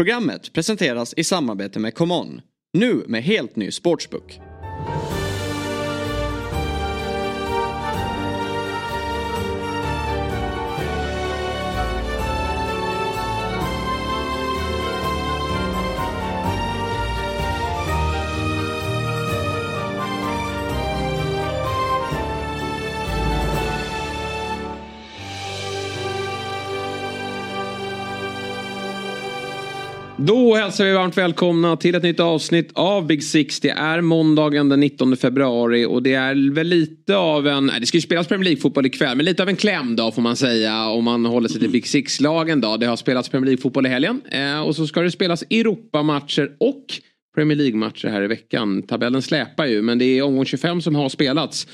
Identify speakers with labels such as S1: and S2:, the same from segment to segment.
S1: Programmet presenteras i samarbete med ComeOn. Nu med helt ny sportsbook.
S2: Då hälsar vi varmt välkomna till ett nytt avsnitt av Big Six. Det är måndagen den 19 februari och det är väl lite av en, nej, det ska ju spelas Premier League-fotboll ikväll, men lite av en klämdag får man säga om man håller sig till Big Six-lagen då. Det har spelats Premier League-fotboll i helgen eh, och så ska det spelas Europamatcher och Premier League-matcher här i veckan. Tabellen släpar ju men det är omgång 25 som har spelats.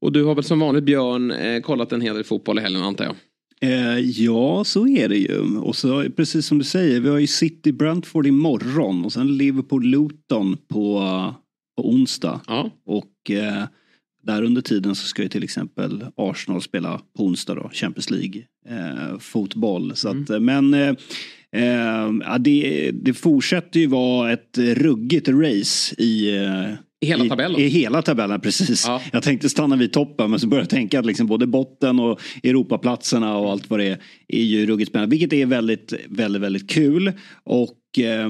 S2: Och du har väl som vanligt Björn eh, kollat en hel del fotboll i helgen antar jag?
S3: Eh, ja, så är det ju. Och så precis som du säger, vi har ju City Brentford imorgon och sen Liverpool Luton på, på onsdag.
S2: Ja.
S3: Och eh, där under tiden så ska ju till exempel Arsenal spela på onsdag då, Champions League eh, fotboll. Så att,
S2: Mm.
S3: Men eh, eh, ja, det, det fortsätter ju vara ett ruggigt race i
S2: I hela
S3: i,
S2: tabellen.
S3: I hela tabellen, precis.
S2: Ja.
S3: Jag tänkte stanna vid toppen men så började jag tänka att liksom både botten och Europaplatserna och allt vad det är är ju ruggigt spännande. Vilket är väldigt, väldigt, väldigt kul. Och eh,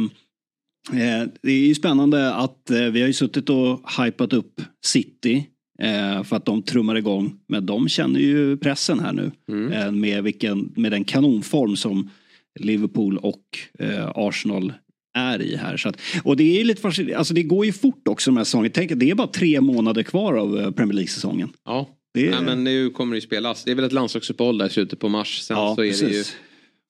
S3: eh, det är ju spännande att eh, vi har ju suttit och hypat upp City. Eh, för att de trummar igång. Men de känner ju pressen här nu.
S2: Mm.
S3: Eh, med, vilken, med den kanonform som Liverpool och Arsenal är i här. Så att, och det är lite fascinerande, alltså det går ju fort också de här säsongerna. Tänk att det är bara tre månader kvar av eh, Premier League-säsongen.
S2: Ja.
S3: Det är-
S2: Nej, men nu kommer det ju spelas. Det är väl ett landslagsuppehåll där i slutet på mars. Sen
S3: Ja,
S2: så är det ju
S3: precis.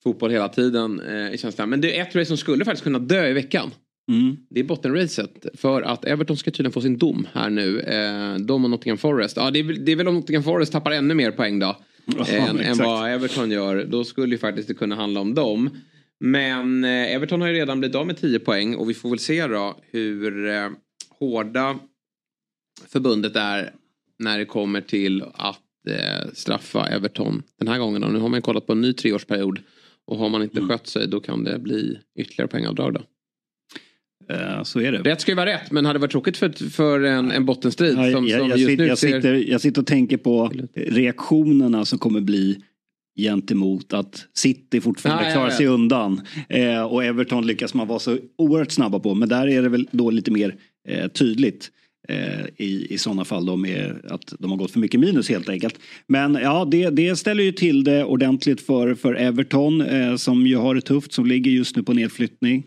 S2: fotboll hela tiden eh, i känslan. Men det är ett race som skulle faktiskt kunna dö i veckan.
S3: Mm.
S2: Det är bottenracet. För att Everton ska tydligen få sin dom här nu. Eh, de och Nottingham Forest. Ja, det, är, väl- det är väl om Nottingham Forest tappar ännu mer poäng då.
S3: Ja,
S2: än, än vad Everton gör. Då skulle ju faktiskt det kunna handla om dem. Men eh, Everton har ju redan blivit av med 10 poäng. Och vi får väl se då hur eh, hårda förbundet är när det kommer till att eh, straffa Everton den här gången. Då. Nu har man kollat på en ny treårsperiod. Och har man inte
S3: Mm.
S2: skött sig då kan det bli ytterligare poängavdrag då.
S3: Så är det.
S2: Rätt ska ju vara rätt men hade det varit tråkigt för, för en, en bottenstrid
S3: Ja,
S2: som,
S3: jag,
S2: som
S3: jag,
S2: just
S3: sitter,
S2: nu
S3: jag,
S2: ser...
S3: sitter, jag sitter och tänker på reaktionerna som kommer bli gentemot att City fortfarande
S2: jag
S3: klarar sig undan. Eh, och Everton lyckas man vara så oerhört snabba på. Men där är det väl då lite mer eh, tydligt. Eh, I, I sådana fall då med att de har gått för mycket minus helt enkelt. Men ja, det, det ställer ju till det ordentligt för, för Everton eh, som ju har det tufft, som ligger just nu på nedflyttning.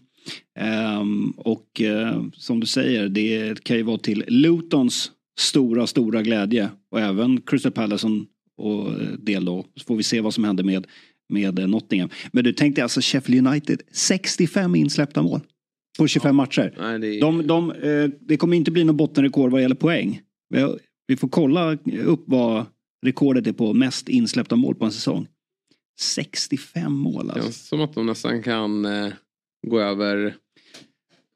S3: Ehm, och eh, som du säger, det kan ju vara till Lutons stora, stora glädje. Och även Crystal Palace som- och del då. Så får vi se vad som händer med, med eh, Nottingham. Men du tänkte alltså Sheffield United, 65 insläppta mål på 25 matcher.
S2: Nej, det är...
S3: De, de, eh, det kommer inte bli något bottenrekord vad gäller poäng. Vi, får kolla upp vad rekordet är på mest insläppta mål på en säsong. 65 mål alltså.
S2: känns som att de nästan kan eh, gå över...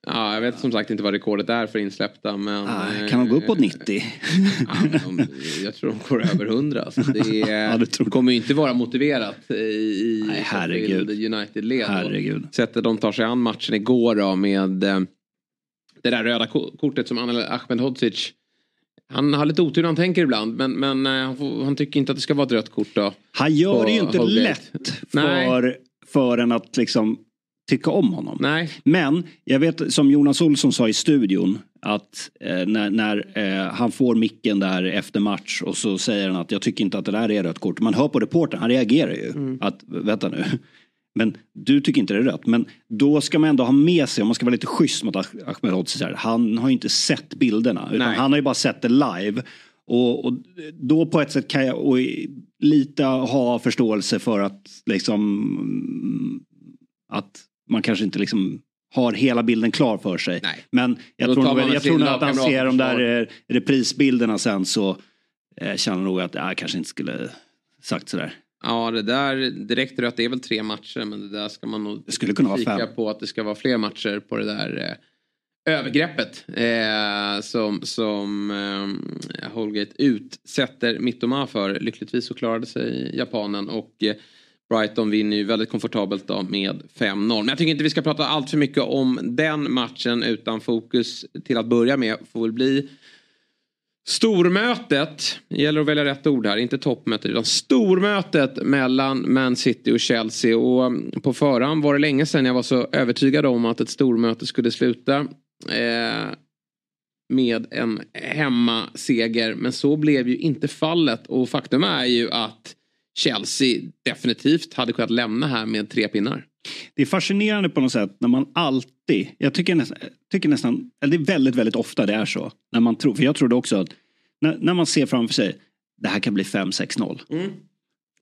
S2: Ja, jag vet som sagt inte vad rekordet är för insläppta men...
S3: Ah, kan de gå upp på
S2: eh,
S3: 90?
S2: Ja, men de, jag tror de går över 100. Alltså. Det, är,
S3: Ja, det
S2: kommer ju inte vara motiverat i, i
S3: Nej, herregud.
S2: Sheffield United-led.
S3: Herregud.
S2: Sättet de tar sig an matchen igår då med eh, det där röda ko- kortet som Anel Ahmedhodzic han har lite otur när han tänker ibland men, men eh, han, får, han tycker inte att det ska vara ett rött kort då.
S3: Han gör det ju inte
S2: Holgate.
S3: lätt
S2: Nej.
S3: för, för en att liksom tycka om honom.
S2: Nej,
S3: Men jag vet som Jonas Olsson sa i studion att eh, när, när eh, han får micken där efter match och så säger han att jag tycker inte att det där är rött kort. Man hör på reportern, han reagerar ju.
S2: Mm.
S3: Att vänta nu. Men du tycker inte det är rött. Men då ska man ändå ha med sig, om man ska vara lite schysst mot Ah- Ahmedhodzic här. Han har ju inte sett bilderna. Utan
S2: Nej.
S3: han har ju bara sett det live. Och, och då på ett sätt kan jag och lite ha förståelse för att liksom att man kanske inte liksom har hela bilden klar för sig.
S2: Nej.
S3: Men jag tror, nog,
S2: man
S3: jag tror nog att han ser de där eh, reprisbilderna sen så eh, känner nog att jag kanske inte skulle sagt sådär.
S2: ja det där direkt rött det är väl tre matcher men det där ska man nog
S3: Det skulle kunna
S2: kika på att det ska vara fler matcher på det där eh, övergreppet eh, som, som eh, Holgate utsätter Mittoma för. Lyckligtvis så klarade sig japanen och eh, Brighton vinner ju väldigt komfortabelt då med 5-0. Men jag tycker inte vi ska prata allt för mycket om den matchen utan fokus till att börja med får väl bli Stormötet, det gäller att välja rätt ord här, inte toppmötet utan stormötet mellan Man City och Chelsea. Och mm, på förhand var det länge sedan jag var så övertygad om att ett stormöte skulle sluta eh, med en hemmaseger. Men så blev ju inte fallet och faktum är ju att Chelsea definitivt hade kunnat lämna här med tre pinnar.
S3: Det är fascinerande på något sätt när man alltid, jag tycker nästan, tycker nästan eller det är väldigt, väldigt ofta det är så. När man tror, för jag trodde också att när, när man ser framför sig, det här kan bli 5-6-0.
S2: Mm.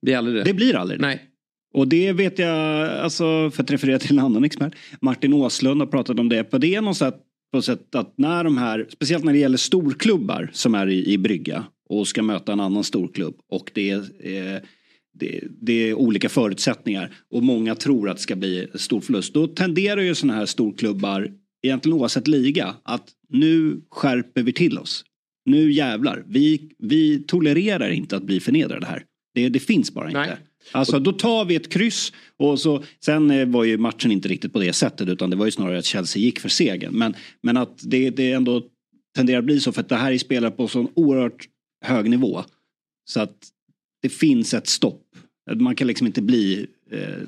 S2: Det, det.
S3: det blir aldrig det.
S2: Nej.
S3: Och det vet jag, alltså för att referera till en annan expert, Martin Åslund har pratat om det. På det är något sätt, på sätt att när de här, speciellt när det gäller storklubbar som är i, i brygga och ska möta en annan storklubb och det är eh, det, det, är olika förutsättningar och många tror att det ska bli stor förlust. Då tenderar ju sådana här storklubbar, egentligen oavsett liga, att nu skärper vi till oss. Nu jävlar, vi, vi tolererar inte att bli förnedrade här. Det, det finns bara inte. Nej. Alltså då tar vi ett kryss och så sen eh, var ju matchen inte riktigt på det sättet utan det var ju snarare att Chelsea gick för segern. Men, men att det, det ändå tenderar att bli så för att det här är spelare på sån oerhört hög nivå. Så att det finns ett stopp. Man kan liksom inte bli eh,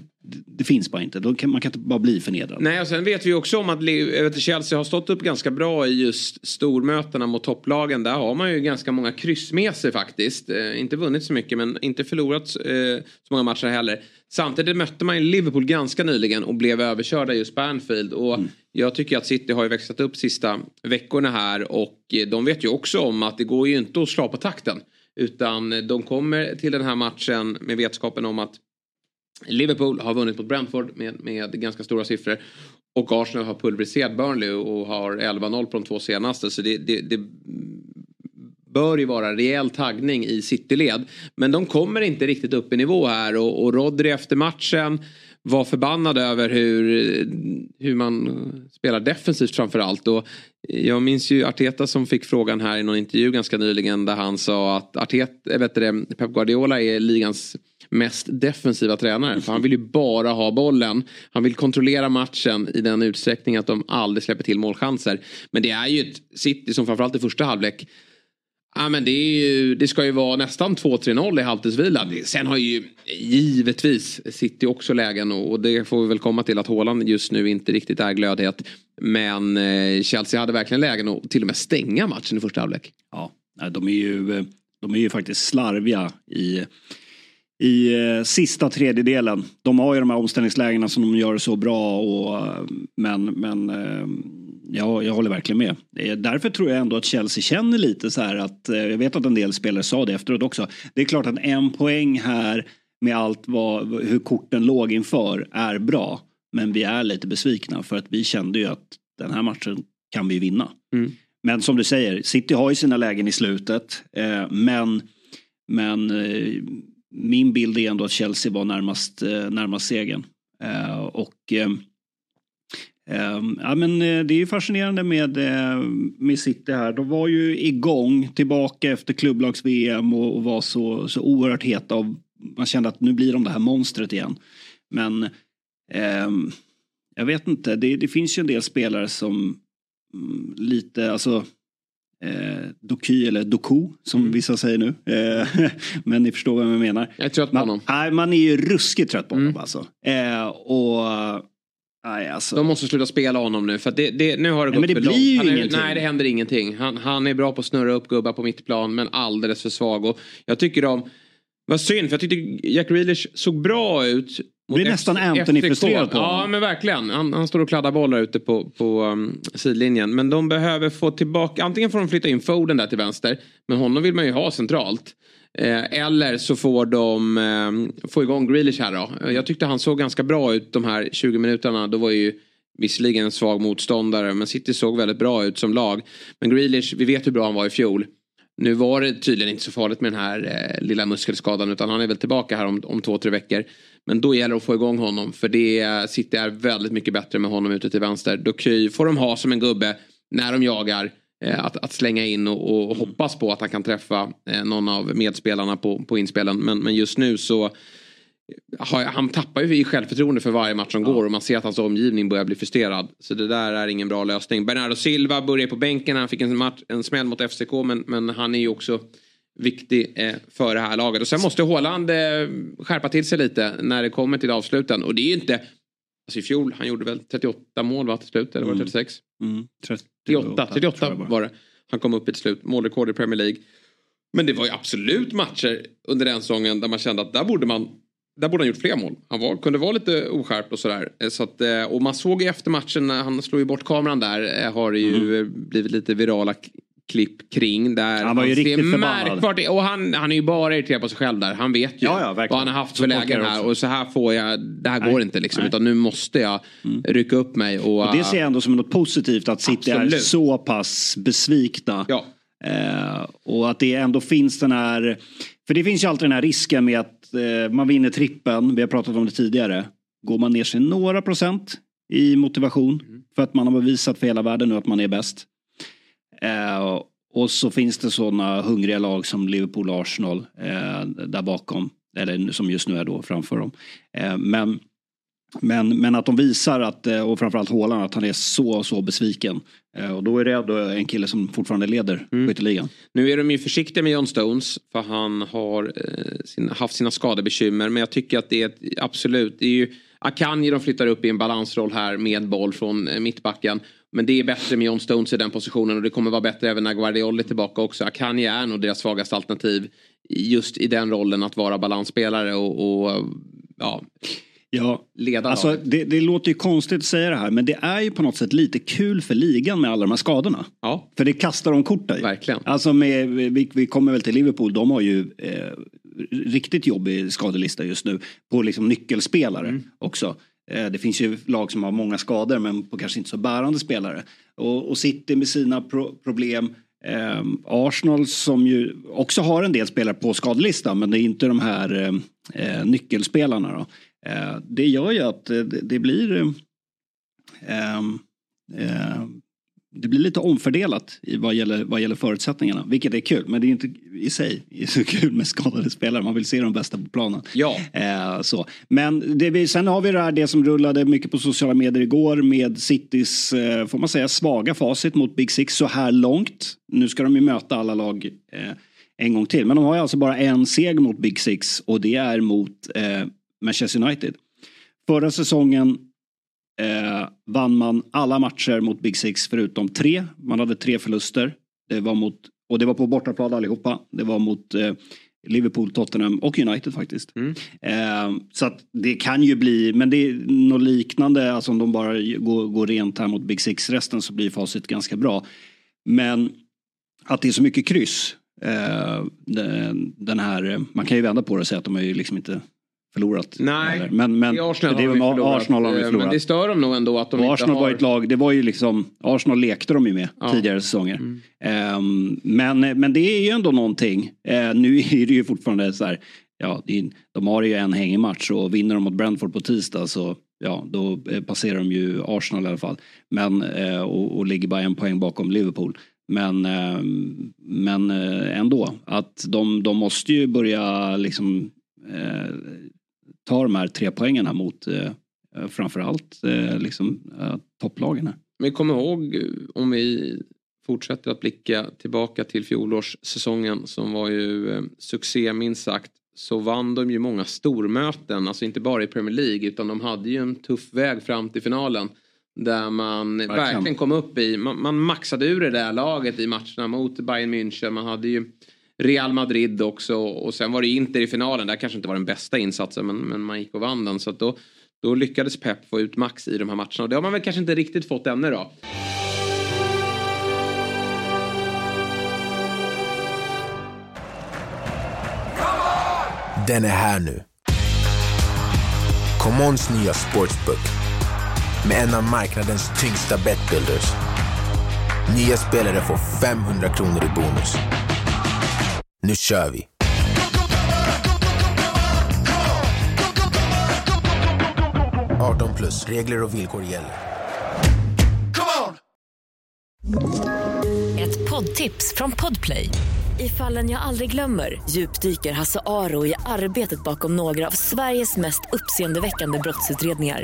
S3: det finns bara inte. Kan, man kan inte bara bli förnedrad.
S2: Nej, och sen vet vi också om att vet, Chelsea har stått upp ganska bra i just stormötena mot topplagen. Där har man ju ganska många kryss med sig faktiskt. Eh, inte vunnit så mycket men inte förlorat eh, så många matcher heller. Samtidigt mötte man ju Liverpool ganska nyligen och blev överkörda just på Anfield. Och mm. jag tycker att City har ju växlat upp sista veckorna här och de vet ju också om att det går ju inte att slå på takten. Utan eh, de kommer till den här matchen med vetskapen om att Liverpool har vunnit mot Brentford med, med ganska stora siffror. Och Arsenal har pulveriserat Burnley och har 11-0 på de två senaste. Så det, det, det bör ju vara rejäl taggning i Cityled. Men de kommer inte riktigt upp i nivå här och, och Rodri efter matchen var förbannad över hur, hur man spelar defensivt framförallt. Och jag minns ju Arteta som fick frågan här i någon intervju ganska nyligen där han sa att Arteta, eh, vet det, Pep Guardiola är ligans mest defensiva tränare. För han vill ju bara ha bollen. Han vill kontrollera matchen i den utsträckning att de aldrig släpper till målchanser. Men det är ju ett City som framförallt i första halvlek Ja, men det, ju, det, ska ju vara nästan 2-3-0 i halvtidsvila. Sen har ju givetvis City också lägen och det får vi väl komma till att Haaland just nu inte riktigt är glödhet. Men eh, Chelsea hade verkligen lägen att till och med stänga matchen i första halvlek.
S3: Ja, de är ju, eh, de är ju faktiskt slarviga i i eh, sista tredjedelen. De har ju de här omställningslägena som de gör så bra och eh, men, men eh, ja, jag håller verkligen med. Därför tror jag ändå att Chelsea känner lite så här att eh, jag vet att en del spelare sa det efteråt också. Det är klart att en poäng här med allt vad, hur korten låg inför är bra. Men vi är lite besvikna för att vi kände ju att den här matchen kan vi vinna. Mm. Men som du säger, City har ju sina lägen i slutet. Eh, men men eh, min bild är ändå att Chelsea var närmast, eh, närmast segern. Eh, och eh, Ja, men det är ju fascinerande med, med City här. De var ju igång tillbaka efter klubblags-VM och, och, var så, så oerhört heta. Och man kände att nu blir de det här monstret igen. Men eh, jag vet inte, det, det, finns ju en del spelare som mm, lite, alltså eh, Doky eller Doku som mm. vissa säger nu. Eh, men ni förstår vad jag menar.
S2: Jag är trött på
S3: man,
S2: honom.
S3: Nej, man är ju ruskigt trött på honom mm. alltså. Eh, och Nej, alltså.
S2: De måste sluta spela honom nu för det, det, nu har det
S3: nej,
S2: gått
S3: men det
S2: för
S3: blir
S2: långt.
S3: Ju ingenting.
S2: nej det händer ingenting. Han, han är bra på att snurra upp gubbar på mittplan men alldeles för svag. Och jag tycker de, vad synd för jag tyckte Jack Reelish såg bra ut
S3: det blir nästan Anthony frustrerad på
S2: honom. Ja men verkligen. Han, han står och kladdar bollar ute på, på um, sidlinjen. Men de behöver få tillbaka, antingen får de flytta in Foden där till vänster. Men honom vill man ju ha centralt. Eh, eller så får de eh, få igång Grealish här då. Eh, jag tyckte han såg ganska bra ut de här 20 minuterna. Då var ju visserligen en svag motståndare men City såg väldigt bra ut som lag. Men Grealish, vi vet hur bra han var i fjol. Nu var det tydligen inte så farligt med den här eh, lilla muskelskadan utan han är väl tillbaka här om, om två, tre veckor. Men då gäller det att få igång honom för det City är väldigt mycket bättre med honom ute till vänster. Doky får de ha som en gubbe när de jagar. Eh, att, att slänga in och, och, hoppas på att han kan träffa eh, någon av medspelarna på, på inspelen. Men, men just nu så han tappar ju i självförtroende för varje match som ja. går och man ser att hans omgivning börjar bli frustrerad. Så det där är ingen bra lösning. Bernardo Silva börjar på bänken, han fick en, match, en smäll mot FCK men, men han är ju också viktig eh, för det här laget. Och sen måste Håland eh, skärpa till sig lite när det kommer till avsluten. Och det är ju inte... Alltså i fjol, han gjorde väl 38 mål va, till slut? Eller var det 36? Mm. Mm, 38, 38 var det. Han kom upp i till slut. Målrekord i Premier League. Men det var ju absolut matcher under den säsongen där man kände att där borde man där borde han gjort fler mål. Han var, kunde vara lite oskärpt och sådär. Eh, så att, eh, och man såg ju efter matchen, när han slog ju bort kameran där, eh, har det ju mm. blivit lite virala klipp kring. Där
S3: han var ju riktigt förbannad.
S2: Och han, han är ju bara irriterad på sig själv där. Han vet ju ja, ja, vad han har haft för lägen här. Och så här får jag, det här Nej. går inte liksom. Nej. Utan nu måste jag mm. rycka upp mig. Och,
S3: och det ser jag ändå som något positivt att City absolut. är så pass besvikna. Ja. Eh, och att det ändå finns den här, för det finns ju alltid den här risken med att eh, man vinner trippen, vi har pratat om det tidigare. Går man ner sig några procent i motivation mm. för att man har bevisat för hela världen nu att man är bäst. Eh, och så finns det sådana hungriga lag som Liverpool och Arsenal eh, där bakom. Eller som just nu är då framför dem. Eh, men men, men att de visar att, eh, och framförallt Haaland, att han är så, så besviken. Eh, och då är det ändå en kille som fortfarande leder mm. skytteligan.
S2: Nu är de ju försiktiga med John Stones för han har eh, sin, haft sina skadebekymmer. Men jag tycker att det är ett, absolut, det är ju Akanji de flyttar upp i en balansroll här med boll från mittbacken. Men det är bättre med John Stones i den positionen och det kommer vara bättre även när Guardiol är tillbaka också. Akanji är nog deras svagaste alternativ just i den rollen att vara balansspelare och, och ja
S3: Ja, leda alltså, det, det, låter ju konstigt att säga det här men det är ju på något sätt lite kul för ligan med alla de här skadorna. Ja. För det kastar de kort i.
S2: Verkligen.
S3: Alltså med, vi, vi kommer väl till Liverpool, de har ju eh, riktigt jobbig skadelista just nu. På liksom nyckelspelare mm. också. Eh, det finns ju lag som har många skador men på kanske inte så bärande spelare. Och, och City med sina pro problem. Eh, Arsenal som ju också har en del spelare på skadelistan men det är inte de här eh, eh nyckelspelarna. Då. Eh, det gör ju att eh, det, det blir eh, eh, det blir lite omfördelat i vad gäller, vad gäller förutsättningarna. Vilket är kul. Men det är inte i sig så kul med skadade spelare. Man vill se de bästa på planen.
S2: Ja.
S3: Eh, så. Men vi, sen har vi det här det som rullade mycket på sociala medier igår med Citys, eh, får man säga, svaga facit mot Big Six så här långt. Nu ska de ju möta alla lag eh, en gång till. Men de har ju alltså bara en seger mot Big Six och det är mot eh, Manchester United. Förra säsongen eh, vann man alla matcher mot Big Six förutom tre. Man hade tre förluster. Det var mot, och det var på bortaplan allihopa. Det var mot eh, Liverpool, Tottenham och United faktiskt. Mm. Eh, så att det kan ju bli, men det är något liknande, alltså om de bara går, går rent här mot Big Six resten så blir facit ganska bra. Men att det är så mycket kryss. Eh, den här, man kan ju vända på det och säga att de är ju liksom inte förlorat.
S2: Nej,
S3: men, men,
S2: i Arsenal, det, har vi förlorat. Arsenal har vi förlorat. Men det stör dem nog ändå att de
S3: och Arsenal
S2: har...
S3: var ett lag, det var ju liksom, Arsenal lekte de ju med ja. tidigare säsonger. Mm. Um, men, men det är ju ändå någonting. Uh, nu är det ju fortfarande så här, ja, de har ju en hängig match och vinner de mot Brentford på tisdag så ja, då eh, passerar de ju Arsenal i alla fall. Men, uh, och, och ligger bara en poäng bakom Liverpool. Men, uh, men ändå, att de, de måste ju börja liksom ta de här tre poängarna mot eh, framförallt eh, liksom, eh, topplagen.
S2: Men kom ihåg om vi fortsätter att blicka tillbaka till fjolårssäsongen som var ju eh, succé minst sagt. Så vann de ju många stormöten, alltså inte bara i Premier League utan de hade ju en tuff väg fram till finalen. Där man verkligen, verkligen kom upp i, man, man maxade ur det där laget i matcherna mot Bayern München. Man hade ju Real Madrid också och sen var det Inter i finalen. Där kanske inte var den bästa insatsen men, men man gick och vann den. Så då, då lyckades Pep få ut max i de här matcherna och det har man väl kanske inte riktigt fått ännu då.
S4: Den är här nu. ComeOns nya sportsbook med en av marknadens tyngsta betbuilders. Nya spelare får 500 kronor i bonus. Nu kör vi! –18 plus. Regler och villkor gäller.
S5: Ett poddtips från Podplay. I fallen jag aldrig glömmer djupdyker Hasse Aro i arbetet bakom några av Sveriges mest uppseendeväckande brottsutredningar.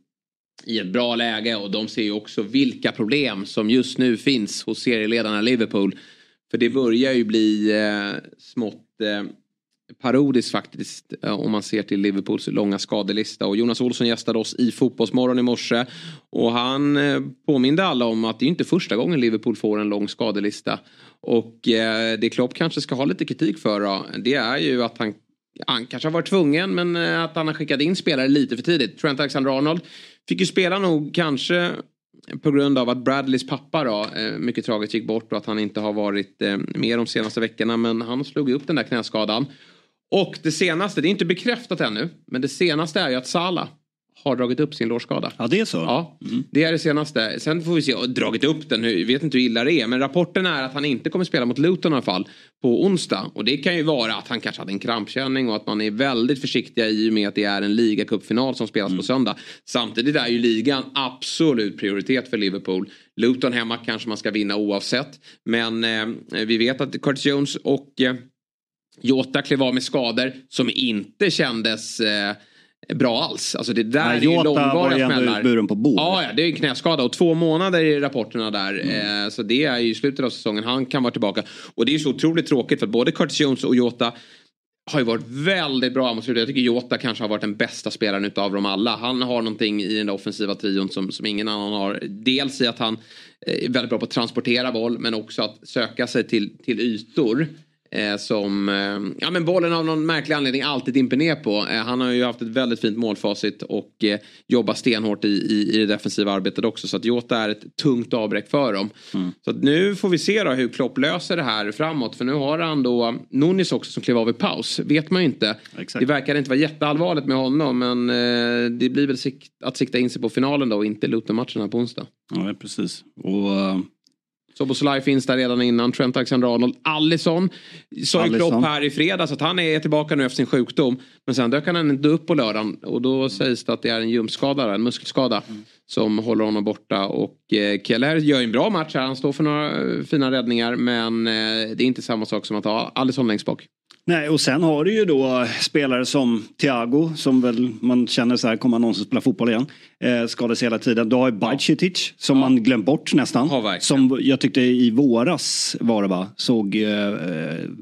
S2: i ett bra läge och de ser ju också vilka problem som just nu finns hos serieledarna Liverpool. För det börjar ju bli eh, smått eh, parodiskt faktiskt eh, om man ser till Liverpools långa skadelista. Och Jonas Olsson gästade oss i Fotbollsmorgon i morse. Och han eh, påminde alla om att det är inte första gången Liverpool får en lång skadelista. Och eh, det Klopp kanske ska ha lite kritik för då, det är ju att han han kanske har varit tvungen men eh, att han har skickat in spelare lite för tidigt. Trent Alexander-Arnold fick ju spela nog kanske på grund av att Bradleys pappa då, eh, mycket tragiskt gick bort och att han inte har varit eh, med de senaste veckorna. Men han slog upp den där knäskadan. Och det senaste, det är inte bekräftat ännu, men det senaste är ju att Sala har dragit upp sin lårskada.
S3: Ja det är så?
S2: Ja, mm. det är det senaste. Sen får vi se, dragit upp den, jag vet inte hur illa det är. Men rapporten är att han inte kommer spela mot Luton i alla fall på onsdag. Och det kan ju vara att han kanske hade en krampkänning och att man är väldigt försiktiga i och med att det är en ligacupfinal som spelas mm. på söndag. Samtidigt är ju ligan absolut prioritet för Liverpool. Luton hemma kanske man ska vinna oavsett. Men eh, vi vet att Curtis Jones och eh, Jota klev av med skador som inte kändes eh, bra alls. Alltså det där Nej, är ju långvariga smällar.
S3: buren på bord.
S2: Ja, ja, det är en knäskada och två månader i rapporterna där. Mm. Eh, så det är ju slutet av säsongen. Han kan vara tillbaka. Och det är ju så otroligt tråkigt för både Curtis Jones och Jota har ju varit väldigt bra mot slutet. Jag tycker Jota kanske har varit den bästa spelaren utav dem alla. Han har någonting i den offensiva trion som, som ingen annan har. Dels i att han är väldigt bra på att transportera boll men också att söka sig till, till ytor. Eh, som, eh, ja men bollen av någon märklig anledning alltid dimper ner på. Eh, han har ju haft ett väldigt fint målfacit och jobbar stenhårt i, i, i det defensiva arbetet också. Så att Jota är ett tungt avbräck för dem. Mm. Så nu får vi se då hur Klopp löser det här framåt. För nu har han då Nunis också som klev av i paus. Vet man ju inte. Exakt. Det verkar inte vara jätteallvarligt med honom men det blir väl sikt, att sikta in sig på finalen då och inte Luton-matcherna på onsdag.
S3: Ja precis. Och
S2: Soboslaj finns där redan innan. Trent Alexander-Arnold. Allison sa ju Klopp här i fredags att han är tillbaka nu efter sin sjukdom. Men sen dök han inte upp på lördagen och då sägs det att det är en ljumskada, en muskelskada. Mm. Som håller honom borta och eh, Keller gör en bra match här. Han står för några eh, fina räddningar men eh, det är inte samma sak som att ha Allison längst bak.
S3: Nej och sen har du ju då spelare som Thiago som väl man känner så här kommer han någonsin spela fotboll igen. Eh, skadades hela tiden. Du har ju Bajcetic som ja. man glömt bort nästan. Ja, som jag tyckte i våras var det va, såg eh,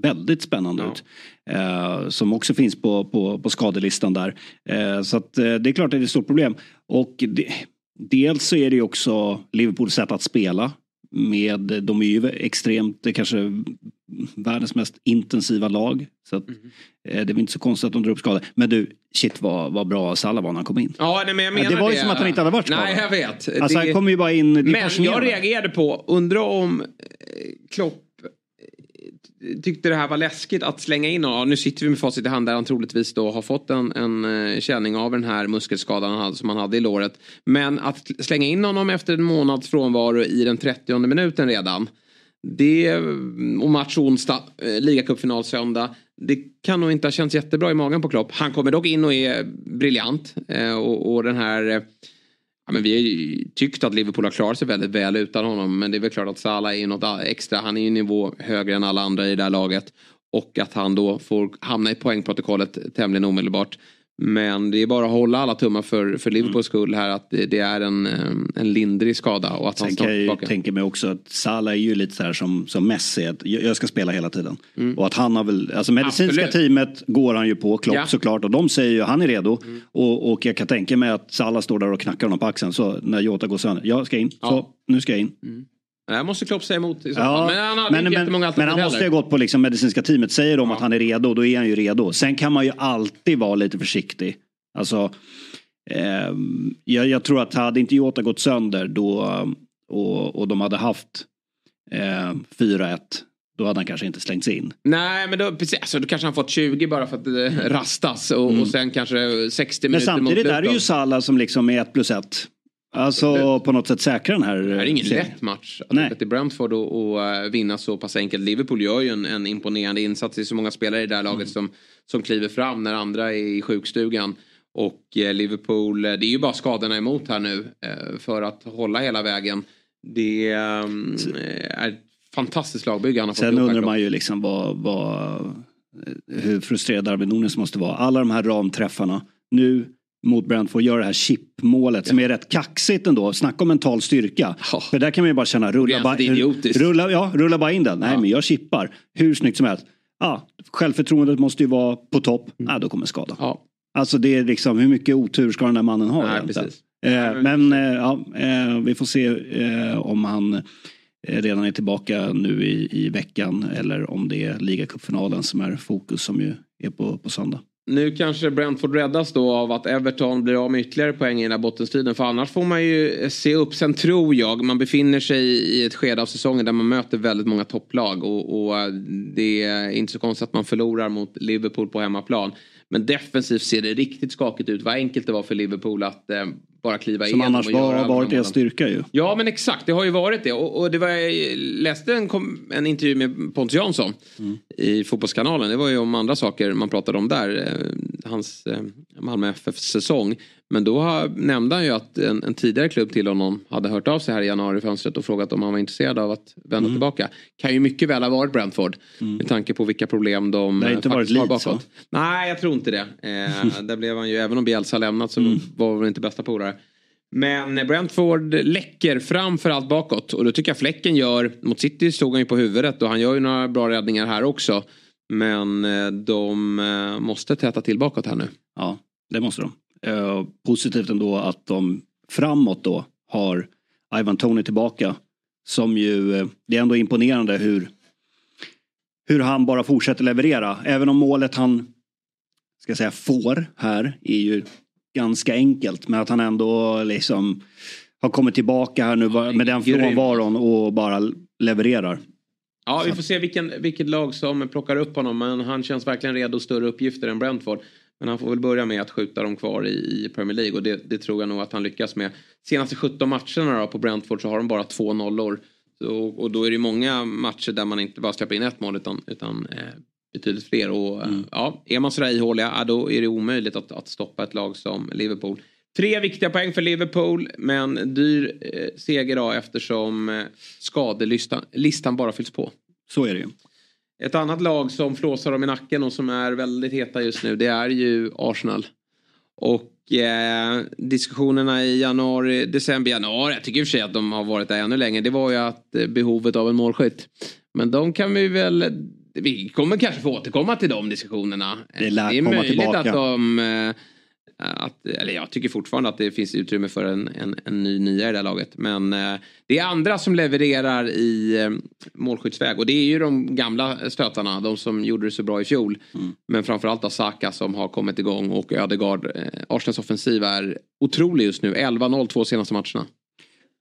S3: väldigt spännande ja. ut. Eh, som också finns på, på, på skadelistan där. Eh, så att eh, det är klart att det är ett stort problem. Och det, dels så är det ju också Liverpools sätt att spela med, de är ju extremt, kanske världens mest intensiva lag. Så att, mm. eh, det är inte så konstigt att de drar upp skador. Men du, shit vad, vad bra Salah var när han kom in.
S2: Ja, nej, men jag menar
S3: det var ju
S2: det.
S3: som att han inte hade varit skadad.
S2: Nej, jag vet.
S3: Alltså
S2: det...
S3: han kom ju bara in
S2: Men jag reagerade på, undrar om eh, Klopp tyckte det här var läskigt att slänga in honom. Nu sitter vi med facit i hand där han troligtvis då har fått en, en eh, känning av den här muskelskadan som han hade i låret. Men att slänga in honom efter en månads frånvaro i den 30 minuten redan. Det, mm, och match onsdag, eh, ligacupfinal söndag. Det kan nog inte ha känts jättebra i magen på Klopp. Han kommer dock in och är briljant. Eh, och, och den här eh, Ja, men vi har ju tyckt att Liverpool har klarat sig väldigt väl utan honom. Men det är väl klart att Salah är något extra. Han är ju nivå högre än alla andra i det här laget. Och att han då får hamna i poängprotokollet tämligen omedelbart. Men det är bara att hålla alla tummar för, för Liverpools mm. skull här att det, det, är en, en lindrig skada. Och att han
S3: kan jag ju tänka mig också att Salah är ju lite så här som, som Messi, att jag ska spela hela tiden. Mm. Och att han har väl, alltså medicinska Absolut. teamet går han ju på, Klopp ja. såklart. Och de säger ju han är redo. Mm. Och, och jag kan tänka mig att Salah står där och knackar honom på axeln. Så när Jota går sönder, jag ska in, ja. så nu ska jag in.
S2: Mm. Det måste Klopp säga emot i
S3: så ja, Men han hade men, inte jättemånga alternativ Men han måste ju ha gått på liksom medicinska teamet. Säger de ja. att han är redo, då är han ju redo. Sen kan man ju alltid vara lite försiktig. Alltså, eh, jag, jag, tror att hade inte Jota gått sönder då och, och de hade haft eh, 4-1 då hade han kanske inte slängts in.
S2: Nej men då, precis, alltså, då kanske han fått 20 bara för att eh, rastas och, och sen kanske 60
S3: Men
S2: minuter
S3: samtidigt
S2: mot
S3: är det ju. Salah som liksom är ett plus ett. Alltså på något sätt säkra den här.
S2: Det här är ingen
S3: serien.
S2: lätt match att till Brentford och, och eh, vinna så pass enkelt. Liverpool gör ju en, en imponerande insats. Det är så många spelare i det här laget
S3: Mm.
S2: som, som kliver fram när andra är i sjukstugan. Och eh, Liverpool, eh, det är ju bara skadorna emot här nu för att hålla hela vägen. Det eh, är ett fantastiskt lagbygge han har fått
S3: Sen undrar man ju liksom vad, vad, hur frustrerad Darwin Nunes måste vara. Alla de här ramträffarna. Nu mot Brentford gör det här chipmålet som är rätt kaxigt ändå. Snacka om mental styrka.
S2: Ja.
S3: För där kan man ju bara känna rulla,
S2: idiotiskt.
S3: rulla, ja, rulla bara in den. Nej
S2: Ja.
S3: men jag chippar. Hur snyggt som helst. Ja, självförtroendet måste ju vara på topp. Ja, då kommer skada.
S2: Ja,
S3: Alltså det är liksom hur mycket otur ska den där mannen ha
S2: nej, precis.
S3: Eh, men eh, ja, eh, vi får se eh, om han eh, redan är tillbaka nu i, i veckan eller om det är ligacupfinalen som är fokus som ju är på, på söndag.
S2: Nu kanske Brentford räddas då av att Everton blir av med ytterligare poäng i den här bottenstriden. För annars får man ju se upp. Sen tror jag man befinner sig i ett skede av säsongen där man möter väldigt många topplag. Och, och det är inte så konstigt att man förlorar mot Liverpool på hemmaplan. Men defensivt ser det riktigt skakigt ut. Vad enkelt det var för Liverpool att eh, bara kliva
S3: Som
S2: igenom
S3: annars
S2: göra
S3: var,
S2: alla
S3: har varit deras styrka ju.
S2: Ja men exakt, det har ju varit det. Och, och det var, jag läste en, kom, en intervju med Pontus Jansson i Fotbollskanalen. Det var ju om andra saker man pratade om där. Eh, hans eh, Malmö FF-säsong. Men då nämnde han ju att en, en tidigare klubb till honom hade hört av sig här i januari-fönstret och frågat om han var intresserad av att vända tillbaka. Kan ju mycket väl ha varit Brentford. Med tanke på vilka problem de
S3: Det har
S2: eh,
S3: inte varit
S2: har bakåt. Nej, jag tror inte det. Eh, där blev han ju, även om Bielsa lämnat så var han inte bästa polare. Men Brentford läcker framförallt bakåt och då tycker jag Fläcken gör, mot City stod han ju på huvudet och han gör ju några bra räddningar här också. Men eh, de eh, måste täta till bakåt här nu.
S3: Ja, det måste de. Eh, positivt ändå att de framåt då har Ivan Tony tillbaka. Som ju, det är ändå imponerande hur, hur han bara fortsätter leverera. Även om målet han ska säga, får här är ju ganska enkelt. Men att han ändå liksom har kommit tillbaka här nu med den frånvaron och bara levererar.
S2: Ja, vi får se vilken, vilket lag som plockar upp honom. Men han känns verkligen redo större uppgifter än Brentford. Men han får väl börja med att skjuta dem kvar i, i Premier League. Och det, det tror jag nog att han lyckas med. Senaste 17 matcherna då på Brentford så har de bara två nollor. Så, och då är det många matcher där man inte bara släpper in ett mål utan, utan eh, betydligt fler. Och, eh, ja, är man sådär ihåliga, ja, då är det omöjligt att, att stoppa ett lag som Liverpool. Tre viktiga poäng för Liverpool men dyr eh, seger då eftersom eh, skadelistan listan bara fylls på.
S3: Så är det ju.
S2: Ett annat lag som flåsar dem i nacken och som är väldigt heta just nu det är ju Arsenal. Och eh, diskussionerna i januari, december, januari, jag tycker i och för sig att de har varit där ännu längre. Det var ju att eh, behovet av en målskytt. Men de kan vi väl, vi kommer kanske få återkomma till de diskussionerna.
S3: Det
S2: det är möjligt
S3: tillbaka.
S2: att de eh, att, eller jag tycker fortfarande att det finns utrymme för en, en, en ny nia i det här laget. Men eh, det är andra som levererar i eh, målskyttsväg. Och det är ju de gamla stötarna. De som gjorde det så bra i fjol.
S3: Mm.
S2: Men framförallt Saka som har kommit igång. Och Ödegaard. Eh, Arsenals offensiv är otrolig just nu. 11-0 två senaste matcherna.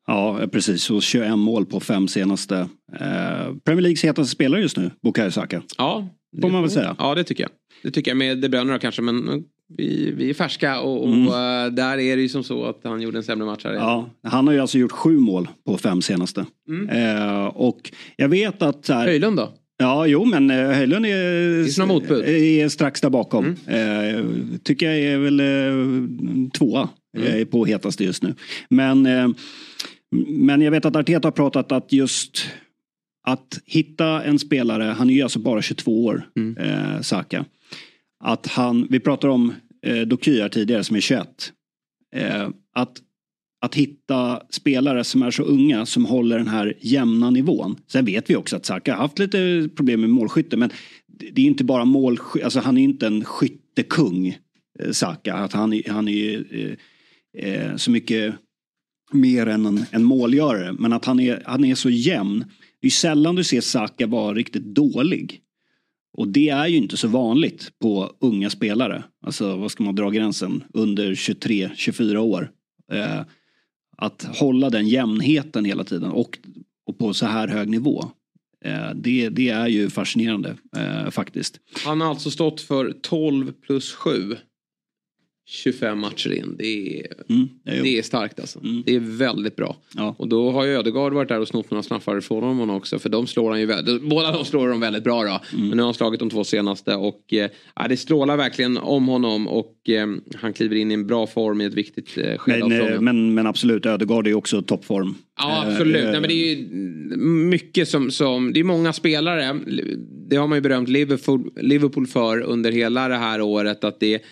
S3: Ja, precis. Och 21 mål på fem senaste. Eh, Premier Leagues hetaste spelare just nu, Bukayo Saka.
S2: Ja.
S3: Får man väl säga.
S2: Ja det tycker jag. Det tycker jag med De Bruyne då kanske. Men vi, vi är färska. Och, och
S3: Mm.
S2: eh, där är det ju som så att han gjorde en sämre match här.
S3: Ja, han har ju alltså gjort sju mål på fem senaste.
S2: Mm.
S3: Eh, och jag vet att... Här,
S2: Höjlund då?
S3: Ja, jo men eh, Höjlund är?
S2: Mm.
S3: är strax där bakom. Eh, tycker jag är väl eh, tvåa
S2: Mm.
S3: eh, på hetaste just nu. Men, men jag vet att Arteta har pratat att just att hitta en spelare, han är ju alltså bara 22 år,
S2: Mm.
S3: eh, Saka. Att han, vi pratar om eh, Doky här tidigare som är 21. Eh, att, att hitta spelare som är så unga som håller den här jämna nivån. Sen vet vi också att Saka har haft lite problem med målskytte men det är inte bara målskytte, alltså han är inte en skyttekung eh, Saka. Att han, han är ju eh, eh, så mycket mer än en, en målgörare. Men att han är, han är så jämn. Det är sällan du ser Saka vara riktigt dålig. Och det är ju inte så vanligt på unga spelare. Alltså vad ska man dra gränsen? Under 23-24 år. Eh, att hålla den jämnheten hela tiden och, och på så här hög nivå. Eh, det, det är ju fascinerande eh, faktiskt.
S2: Han har alltså stått för 12 plus 7. 25 matcher in. Det är,
S3: Mm,
S2: det är starkt alltså.
S3: Mm.
S2: Det är väldigt bra.
S3: Ja.
S2: Och då har ju Ödegaard varit där och snott några straffar ifrån honom också. För de slår han ju väldigt, båda de slår de väldigt bra då.
S3: Mm.
S2: Men nu har han slagit de två senaste och eh, det strålar verkligen om honom. Och eh, han kliver in i en bra form i ett viktigt eh, skede
S3: Men, eh, men, men absolut, Ödegaard är ju också toppform.
S2: Ja
S3: Eh,
S2: absolut.
S3: eh,
S2: Nej, men det är ju mycket som, som, det är många spelare. Det har man ju berömt Liverpool, Liverpool för under hela det här året. Att det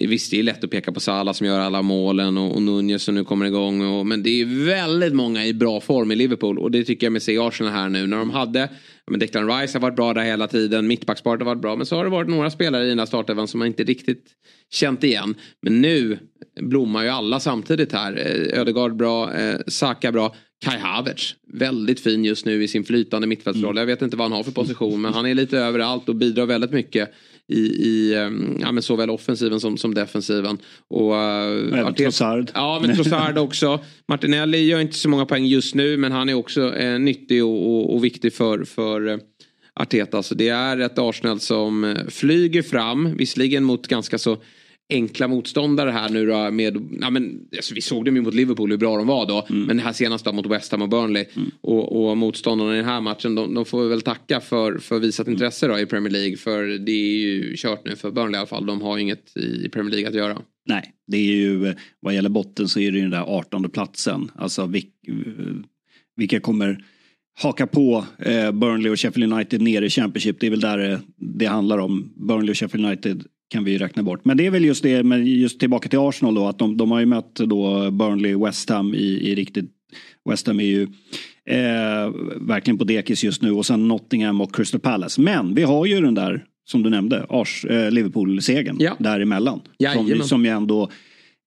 S2: Visst det är lätt att peka på Salah som gör alla målen och, och Nunez som nu kommer igång. Och, men det är väldigt många i bra form i Liverpool. Och det tycker jag med i Arsenal här nu. När de hade, men Declan Rice har varit bra där hela tiden. Mittbacksparet har varit bra. Men så har det varit några spelare i den här startelvan som man inte riktigt känt igen. Men nu blommar ju alla samtidigt här. Eh, Ödegaard bra, eh, Saka bra. Kai Havertz, väldigt fin just nu i sin flytande mittfältsroll. Jag vet inte vad han har för position men han är lite överallt och bidrar väldigt mycket i, i um, ja, men såväl offensiven som, som defensiven. Och,
S3: Även
S2: Arteta-
S3: Trossard.
S2: Ja, men Trossard också. Martinelli gör inte så många poäng just nu men han är också eh, nyttig och, och, och viktig för, för eh, Arteta. Så det är ett Arsenal som eh, flyger fram, visserligen mot ganska så enkla motståndare här nu då med, ja, men, alltså, vi såg dem ju mot Liverpool hur bra de var då. Men det här senaste då mot West Ham och Burnley. Och, och motståndarna i den här matchen de, de får vi väl tacka för, för visat intresse då i Premier League. För det är ju kört nu för Burnley i alla fall. De har ju inget i Premier League att göra.
S3: Nej, det är ju eh, vad gäller botten så är det ju den där 18 platsen. Alltså vil, eh, vilka kommer haka på eh, Burnley och Sheffield United ner i Championship. Det är väl där det, det handlar om. Burnley och Sheffield United kan vi ju räkna bort. Men det är väl just det, men just tillbaka till Arsenal då, att de, de har ju mött då Burnley West Ham i, i riktigt West Ham är ju eh, verkligen på dekis just nu och sen Nottingham och Crystal Palace. Men vi har ju den där, som du nämnde, Ars, eh, Liverpool-segern
S2: Ja.
S3: däremellan.
S2: Jajamän.
S3: Som, som ju ändå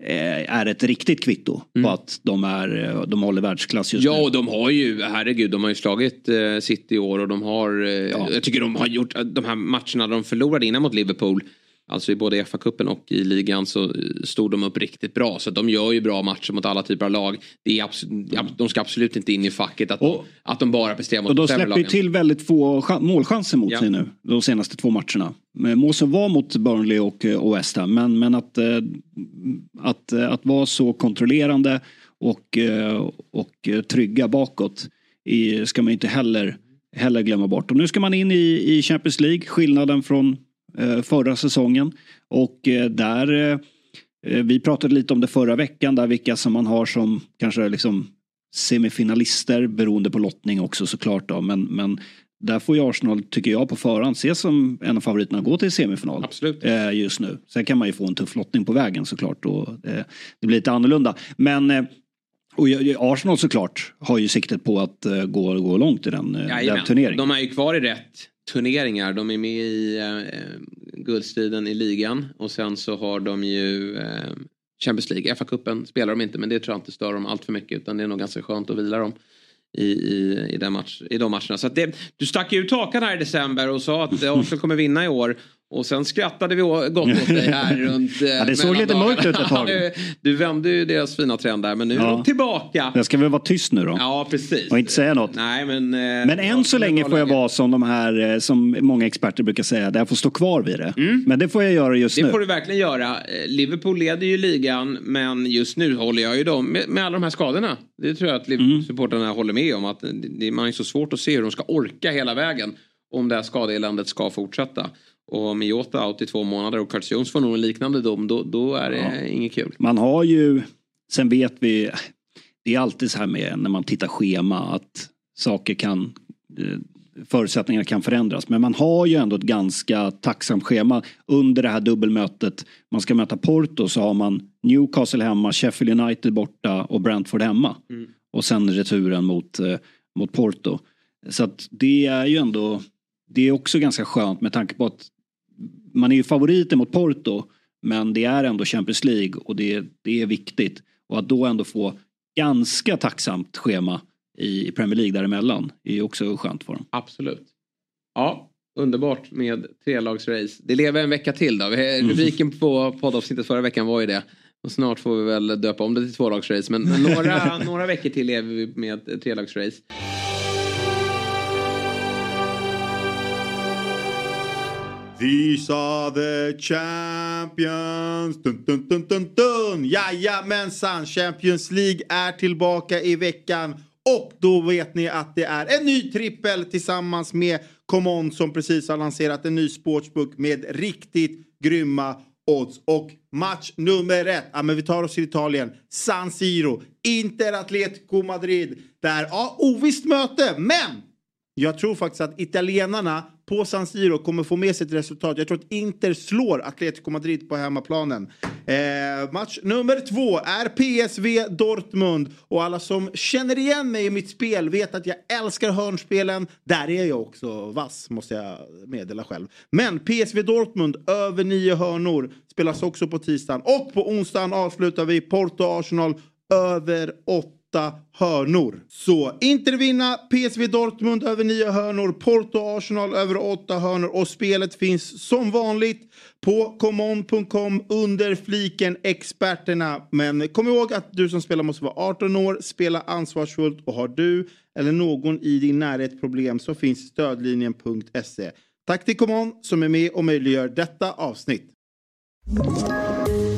S3: eh, är ett riktigt kvitto på att de, är, eh, de håller världsklass just
S2: Ja,
S3: nu.
S2: och de har ju, herregud, de har ju slagit eh, City i år och de har, eh, jag tycker de har gjort, de här matcherna de förlorade innan mot Liverpool, alltså i både FA-cupen och i ligan så eh, stod de upp riktigt bra. Så de gör ju bra matcher mot alla typer av lag. Det är absolut, de ska absolut inte in i facket att,
S3: Och-
S2: att de bara presterar mot
S3: Och de
S2: sämre
S3: släpper ju
S2: lagen.
S3: till väldigt få chan- målchanser mot
S2: Ja.
S3: sig nu. De senaste två matcherna. Men Mål som var mot Burnley och, eh, och West Ham. Men, men att, eh, att, att vara så kontrollerande och, och trygga bakåt i, ska man inte heller, heller glömma bort. Och nu ska man in i, i Champions League. Skillnaden från förra säsongen. Och eh, där eh, Eh, Vi pratade lite om det förra veckan där vilka som man har som kanske liksom semifinalister beroende på lottning också såklart då. Men, men där får ju Arsenal, tycker jag, på förhand ses som en av favoriterna att gå till semifinal.
S2: Absolut.
S3: Eh, just nu. Sen kan man ju få en tuff lottning på vägen såklart och eh, det blir lite annorlunda. Men eh, och Arsenal såklart har ju siktet på att eh, gå, gå långt i den, eh, den turneringen.
S2: De är ju kvar i rätt turneringar. De är med i eh, guldstriden i ligan och sen så har de ju eh, Champions League. FA-cupen spelar de inte men det tror jag inte stör dem allt för mycket utan det är nog ganska skönt att vila dem. I, i, i, den match, i de matcherna. Så att det, du stack ju ut hakan här i december och sa att Arsenal kommer vinna i år. Och sen skrattade vi gott åt dig här runt eh,
S3: Ja, det såg lite mörkt ut ett tag.
S2: du, du vände ju deras fina trend där men nu är
S3: Ja.
S2: de tillbaka.
S3: Jag ska väl vara tyst nu då.
S2: Ja precis.
S3: Och inte säga något.
S2: Nej men... eh,
S3: Men än så länge får jag vara som de här eh, som många experter brukar säga, där jag får stå kvar vid det. Men det får jag göra just
S2: Mm. Det
S3: nu.
S2: får du verkligen göra. Eh, Liverpool leder ju ligan men just nu håller jag ju dem med, med alla de här skadorna. Det tror jag att
S3: Mm.
S2: Liverpool-supportrarna håller med om. Att det, det, man är så svårt att se hur de ska orka hela vägen om det här skadeeländet ska fortsätta. Och om Jota out i två månader och Curtis Jones får nog en liknande dom då, då är det inget kul.
S3: Man har ju, sen vet vi, det är alltid så här med när man tittar schema att saker kan, eh, förutsättningar kan förändras. Men man har ju ändå ett ganska tacksamt schema under det här dubbelmötet. Man ska möta Porto så har man Newcastle hemma, Sheffield United borta och Brentford hemma.
S2: Mm.
S3: Och sen returen mot, eh, mot Porto. Så att det är ju ändå, det är också ganska skönt med tanke på att man är ju favoriter mot Porto. Men det är ändå Champions League och det, det är viktigt. Och att då ändå få ganska tacksamt schema i Premier League däremellan är ju också skönt för dem.
S2: Absolut. Ja, underbart med trelagsrace. Det lever en vecka till då. Vi- Rubriken på poddavsnittet förra veckan var ju det. Och snart får vi väl döpa om det till tvålagsrace. Men, men några, några veckor till lever vi med trelagsrace.
S6: These are the champions. Dun, dun, dun, dun, dun. Jajamensan, Champions League är tillbaka i veckan. Och då vet ni att det är en ny trippel tillsammans med Common som precis har lanserat en ny sportsbook med riktigt grymma odds. Och match nummer ett, ja men vi tar oss till Italien, San Siro, Inter Atletico Madrid. Där, ja, ovisst möte, men jag tror faktiskt att italienarna på San Siro kommer få med sig ett resultat. Jag tror att Inter slår Atletico Madrid på hemmaplanen. Eh, match nummer två är PSV Dortmund. Och alla som känner igen mig i mitt spel vet att jag älskar hörnspelen. Där är jag också vass måste jag meddela själv. Men PSV Dortmund över nio hörnor spelas också på tisdagen. Och på onsdagen avslutar vi Porto Arsenal över åtta hörnor. Så Inter vinna, PSV Dortmund över nio hörnor, Porto Arsenal över åtta hörnor och spelet finns som vanligt på common.com under fliken experterna. Men kom ihåg att du som spelar måste vara 18 år, spela ansvarsfullt och har du eller någon i din närhet problem så finns stödlinjen.se. Tack till Common som är med och möjliggör detta avsnitt.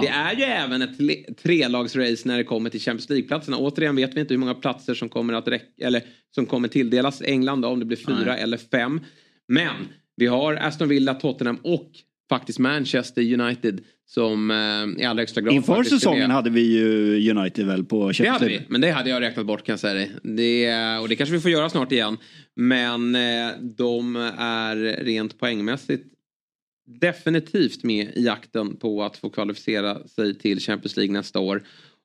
S2: Det är ju även ett trelagsrace när det kommer till Champions League-platserna. Återigen vet vi inte hur många platser som kommer att räcka, eller som kommer tilldelas England då, om det blir fyra
S3: Nej.
S2: eller fem. Men vi har Aston Villa, Tottenham och faktiskt Manchester United som eh, i allra högsta grad
S3: Inför säsongen
S2: med.
S3: hade vi ju United väl på
S2: Det
S3: Champions
S2: hade
S3: League.
S2: vi, men det hade jag räknat bort kan jag säga dig. Det, och det kanske vi får göra snart igen. Men eh, de är rent poängmässigt definitivt med i jakten på att få kvalificera sig till Champions League nästa år.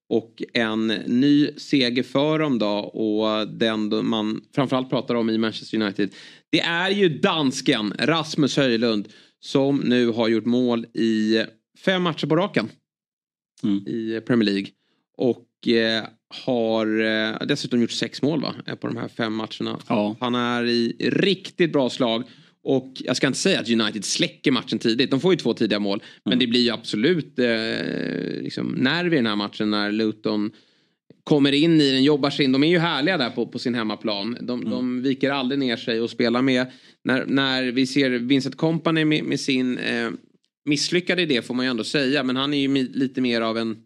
S2: Och en ny seger för dem då och den man framförallt pratar om i Manchester United. Det är ju dansken Rasmus Höjlund som nu har gjort mål i fem matcher på raken i Premier League. Och eh, har eh, dessutom gjort sex mål va? på de här fem matcherna. Han är i riktigt bra slag. Och jag ska inte säga att United släcker matchen tidigt. De får ju två tidiga mål. Men det blir ju absolut eh, liksom nerv i den här matchen när Luton kommer in i den, jobbar sig in. De är ju härliga där på, på sin hemmaplan. De, de viker aldrig ner sig och spelar med. När, när vi ser Vincent Kompany med, med sin eh, misslyckade idé får man ju ändå säga. Men han är ju lite mer av en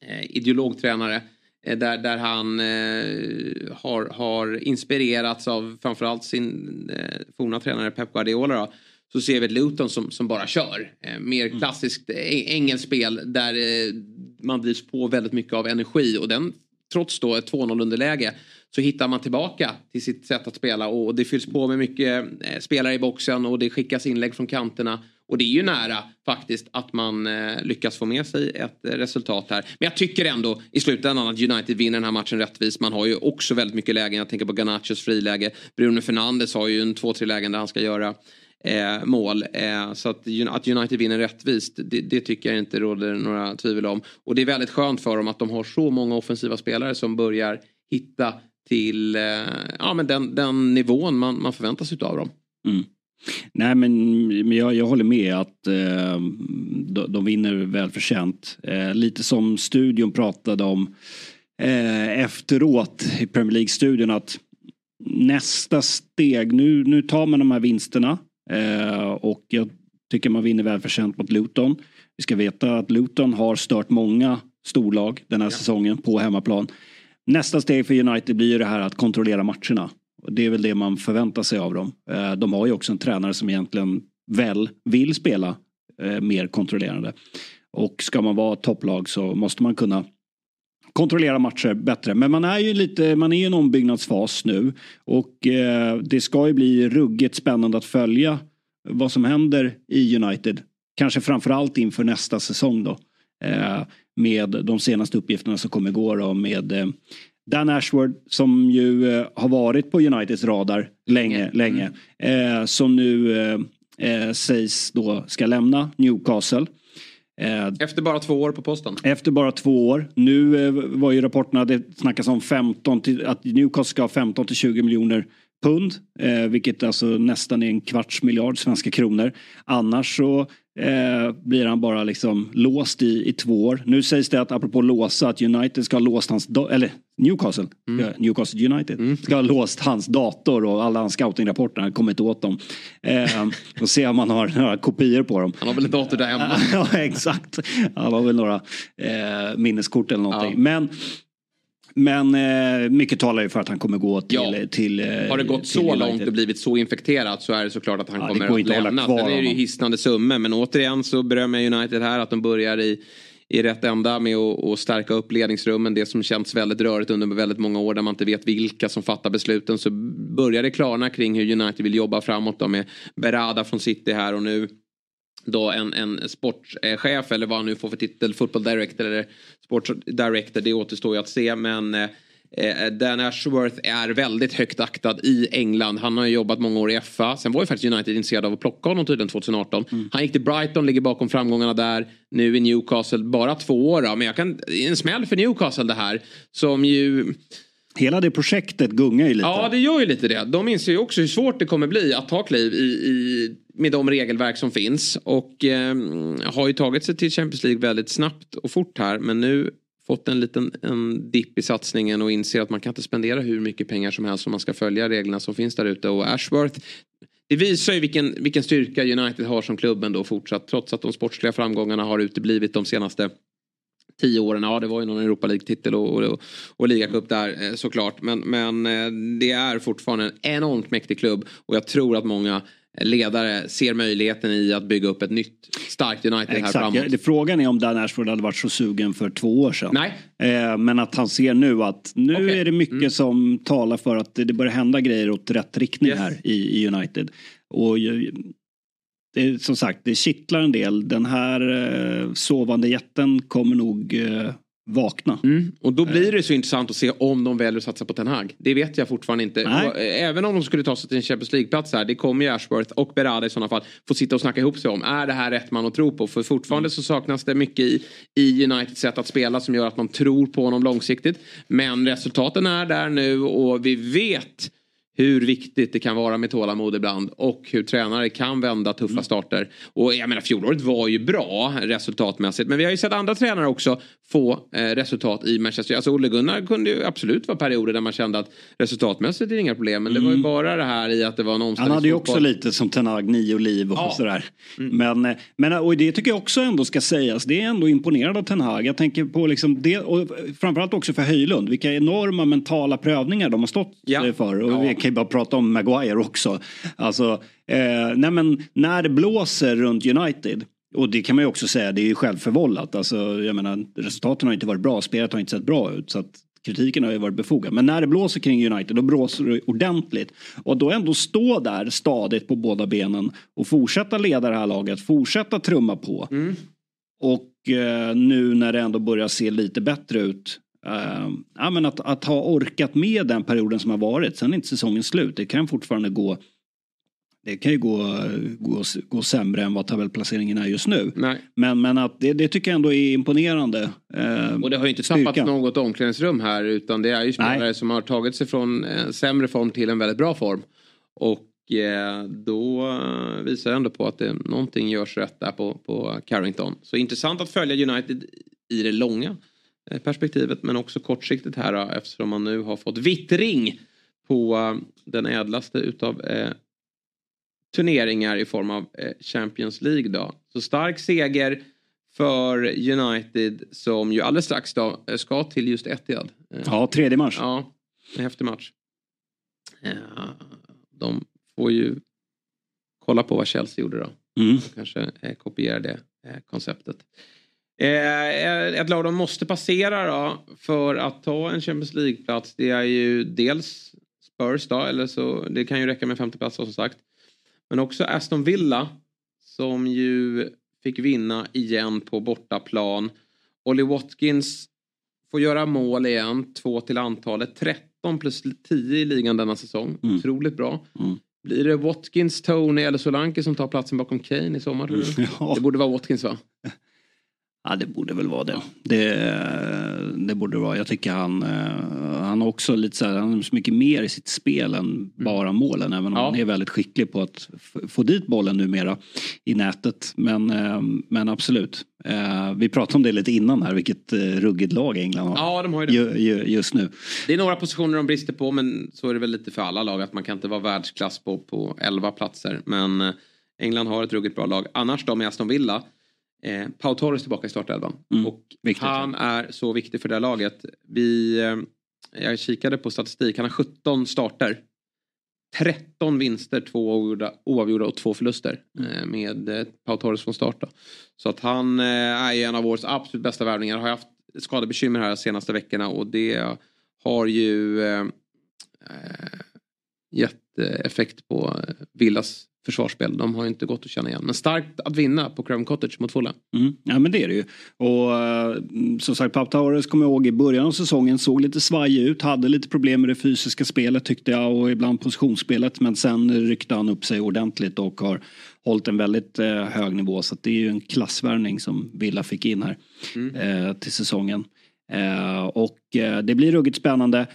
S2: eh, ideologtränare. Eh, där, där han eh, har, har inspirerats av framförallt sin eh, forna tränare Pep Guardiola. Då, så ser vi ett Luton som, som bara kör. Eh, mer klassiskt eh, engelskt spel där eh, man drivs på väldigt mycket av energi. Och den, trots då ett 2-0 underläge så hittar man tillbaka till sitt sätt att spela. Och det fylls på med mycket eh, spelare i boxen och det skickas inlägg från kanterna. Och det är ju nära faktiskt att man eh, lyckas få med sig ett eh, resultat här. Men jag tycker ändå i slutändan att United vinner den här matchen rättvist. Man har ju också väldigt mycket lägen. Jag tänker på Ganachos friläge. Bruno Fernandes har ju en två, tre lägen där han ska göra eh, mål. Eh, så att, att United vinner rättvist, det, det tycker jag inte råder några tvivel om. Och det är väldigt skönt för dem att de har så många offensiva spelare som börjar hitta till eh, ja, men den, den nivån man, man förväntar sig av dem.
S3: Mm. Nej men jag, jag håller med att eh, de, de vinner välförtjänt. Eh, lite som studion pratade om eh, efteråt i Premier League-studion att nästa steg, nu, nu tar man de här vinsterna eh, och jag tycker man vinner välförtjänt mot Luton. Vi ska veta att Luton har stört många storlag den här säsongen på hemmaplan. Nästa steg för United blir det här att kontrollera matcherna. Det är väl det man förväntar sig av dem. Eh, de har ju också en tränare som egentligen väl vill spela eh, mer kontrollerande. Och ska man vara topplag så måste man kunna kontrollera matcher bättre. Men man är ju lite, man är i en ombyggnadsfas nu. Och eh, det ska ju bli ruggigt spännande att följa vad som händer i United. Kanske framförallt inför nästa säsong då. Eh, med de senaste uppgifterna som kom igår och med eh, Dan Ashworth som ju eh, har varit på Uniteds radar länge, länge. Eh, som nu eh, eh, sägs då ska lämna Newcastle. Eh,
S2: Efter bara två år på posten.
S3: efter bara två år. Nu eh, var ju rapporterna, det snackas om 15 till, att Newcastle ska ha 15 till 20 miljoner pund. Vilket alltså nästan är en kvarts miljard svenska kronor. Annars så eh, blir han bara liksom låst i, i två år. Nu sägs det att apropå låsa att United ska ha låst hans, eller Newcastle, ja, Newcastle United, ska ha låst hans dator och alla hans scoutingrapporter har kommit åt dem. Eh, och se om man har några kopior på dem.
S2: Han har väl en dator där hemma.
S3: ja, exakt. Han har väl några eh, minneskort eller någonting.
S2: Ja.
S3: Men, men eh, mycket talar ju för att han kommer gå till...
S2: Ja.
S3: till eh,
S2: Har det gått så långt och blivit så infekterat så är det såklart att han
S3: Ja,
S2: kommer att lämna. Sen är det ju hisnande summor men återigen så berömmer jag United här att de börjar i i rätt ända med att stärka upp ledningsrummen. Det som känns väldigt rörigt under väldigt många år där man inte vet vilka som fattar besluten. Så börjar det klarna kring hur United vill jobba framåt då med Berada från City här och nu då en, en sportchef eller vad han nu får för titel, football director eller sports director, det återstår ju att se. Men eh, eh, Dan Ashworth är väldigt högt aktad i England. Han har ju jobbat många år i FA. Sen var ju faktiskt United intresserad av att plocka honom tydligen 2018. Han gick till Brighton, ligger bakom framgångarna där. Nu i Newcastle, bara två år då. Men jag kan, en smäll för Newcastle det här. Som ju...
S3: Hela det projektet gungar ju lite.
S2: Ja, det gör ju lite det. De inser ju också hur svårt det kommer bli att ta kliv i, i, med de regelverk som finns. Och eh, har ju tagit sig till Champions League väldigt snabbt och fort här. Men nu fått en liten en dipp i satsningen och inser att man kan inte spendera hur mycket pengar som helst om man ska följa reglerna som finns där ute. Och Ashworth det visar ju vilken, vilken styrka United har som klubben då fortsatt. Trots att de sportsliga framgångarna har uteblivit de senaste tio åren. Ja, det var ju någon Europa League-titel och, och, och ligacup där eh, såklart. Men, men eh, det är fortfarande en enormt mäktig klubb och jag tror att många ledare ser möjligheten i att bygga upp ett nytt starkt United här
S3: Exakt.
S2: framåt.
S3: Ja, det, frågan är om Dan Ashford hade varit så sugen för två år sedan.
S2: Nej.
S3: Eh, men att han ser nu att nu
S2: Okej.
S3: är det mycket som talar för att det, det börjar hända grejer åt rätt riktning
S2: Yes.
S3: här i, i United. Och det, är som sagt, det kittlar en del. Den här eh, sovande jätten kommer nog eh, vakna.
S2: Mm. Och då blir det så intressant att se om de väljer att satsa på Ten Hag. Det vet jag fortfarande inte. Och, eh, Även om de skulle ta sig till en Champions League-plats här. Det kommer ju Ashworth och Berada i sådana fall få sitta och snacka ihop sig om. Är det här rätt man att tro på? För fortfarande så saknas det mycket i, i Uniteds sätt att spela som gör att man tror på honom långsiktigt. Men resultaten är där nu och vi vet hur viktigt det kan vara med tålamod ibland och hur tränare kan vända tuffa
S3: Mm.
S2: starter. Och jag menar fjolåret var ju bra resultatmässigt men vi har ju sett andra tränare också få eh, resultat i Manchester. Alltså Olle Gunnar kunde ju absolut vara perioder där man kände att resultatmässigt är det inga problem men det var ju bara det här i att det var en
S3: Mm. Han hade ju också lite som Tenag, nio liv och
S2: Ja.
S3: sådär. Men, eh, men och det tycker jag också ändå ska sägas. Det är ändå imponerande av Ten Hag. Jag tänker på liksom det, och framförallt också för Höjlund. Vilka enorma mentala prövningar de har stått
S2: Ja.
S3: eh, för. Och
S2: Ja.
S3: Kan ju bara prata om Maguire också. Alltså, eh, nej men när det blåser runt United. Och det kan man ju också säga, det är ju självförvållat. Alltså, jag menar, resultaten har inte varit bra, spelet har inte sett bra ut. Så att kritiken har ju varit befogad. Men när det blåser kring United, då blåser det ordentligt. Och då ändå stå där stadigt på båda benen och fortsätta leda det här laget, fortsätta trumma på. Och eh, nu när det ändå börjar se lite bättre ut. Eh, ja, men att, att ha orkat med den perioden som har varit. Sen är inte säsongen slut. Det kan fortfarande gå det kan ju gå, gå, gå sämre än vad tabellplaceringen är just nu.
S2: Nej.
S3: Men, men att det, det tycker jag ändå är imponerande. Eh,
S2: Och det har ju inte
S3: styrka.
S2: tappats något omklädningsrum här utan det är ju spelare
S3: Nej.
S2: som har tagit sig från en sämre form till en väldigt bra form. Och eh, då eh, visar det ändå på att det, någonting görs rätt där på, på Carrington. Så intressant att följa United i det långa perspektivet men också kortsiktigt här då, eftersom man nu har fått vittring på eh, den ädlaste utav eh, turneringar i form av eh, Champions League då. Så stark seger för United som ju alldeles strax då eh, ska till just Etihad. Eh,
S3: Ja, tredje mars.
S2: Ja, en häftig match. Eh, De får ju kolla på vad Chelsea gjorde då.
S3: Mm.
S2: Kanske eh, kopiera det eh, konceptet. Eh, Ett lag de måste passera då för att ta en Champions League-plats det är ju dels Spurs då, eller så det kan ju räcka med femte plats som sagt. Men också Aston Villa som ju fick vinna igen på bortaplan. Ollie Watkins får göra mål igen, två till antalet. 13 plus 10 i ligan denna säsong.
S3: Mm.
S2: Otroligt bra.
S3: Mm.
S2: Blir det Watkins, Tony eller Solanke som tar platsen bakom Kane i sommar? du?
S3: Ja.
S2: Det borde vara Watkins va?
S3: Ja det borde väl vara det. Det, det borde vara. Jag tycker han, eh, han har också lite så här, han har så mycket mer i sitt spel än bara målen. Även om
S2: Ja.
S3: han är väldigt skicklig på att få dit bollen numera i nätet. Men, eh, men absolut. Eh, Vi pratade om det lite innan här vilket ruggigt lag England har.
S2: Ja, de har ju
S3: just nu.
S2: Det är några positioner de brister på men så är det väl lite för alla lag att man kan inte vara världsklass på, på 11 platser. Men England har ett ruggigt bra lag. Annars då med Aston Villa. Eh, Pau Torres tillbaka i startelvan.
S3: Mm,
S2: Och
S3: viktigt.
S2: han är så viktig för det här laget. Vi, eh, jag kikade på statistik. Han har 17 starter. 13 vinster, två oavgjorda, oavgjorda och två förluster. Eh, med eh, Pau Torres från start. Då. Så att han eh, är en av årets absolut bästa värvningar. Har haft skadebekymmer här de senaste veckorna och det har ju eh, eh, gett eh, effekt på eh, Villas försvarsspel. De har inte gått att känna igen. Men starkt att vinna på Craven Cottage mot Fulham.
S3: Mm. Ja men det är det ju. Och eh, som sagt Pau Torres kommer jag ihåg i början av säsongen såg lite svajig ut. Hade lite problem med det fysiska spelet tyckte jag och ibland positionsspelet. Men sen ryckte han upp sig ordentligt och har hållit en väldigt eh, hög nivå. Så det är ju en klassvärvning som Villa fick in här eh, till säsongen. Eh, och eh, det blir ruggigt spännande.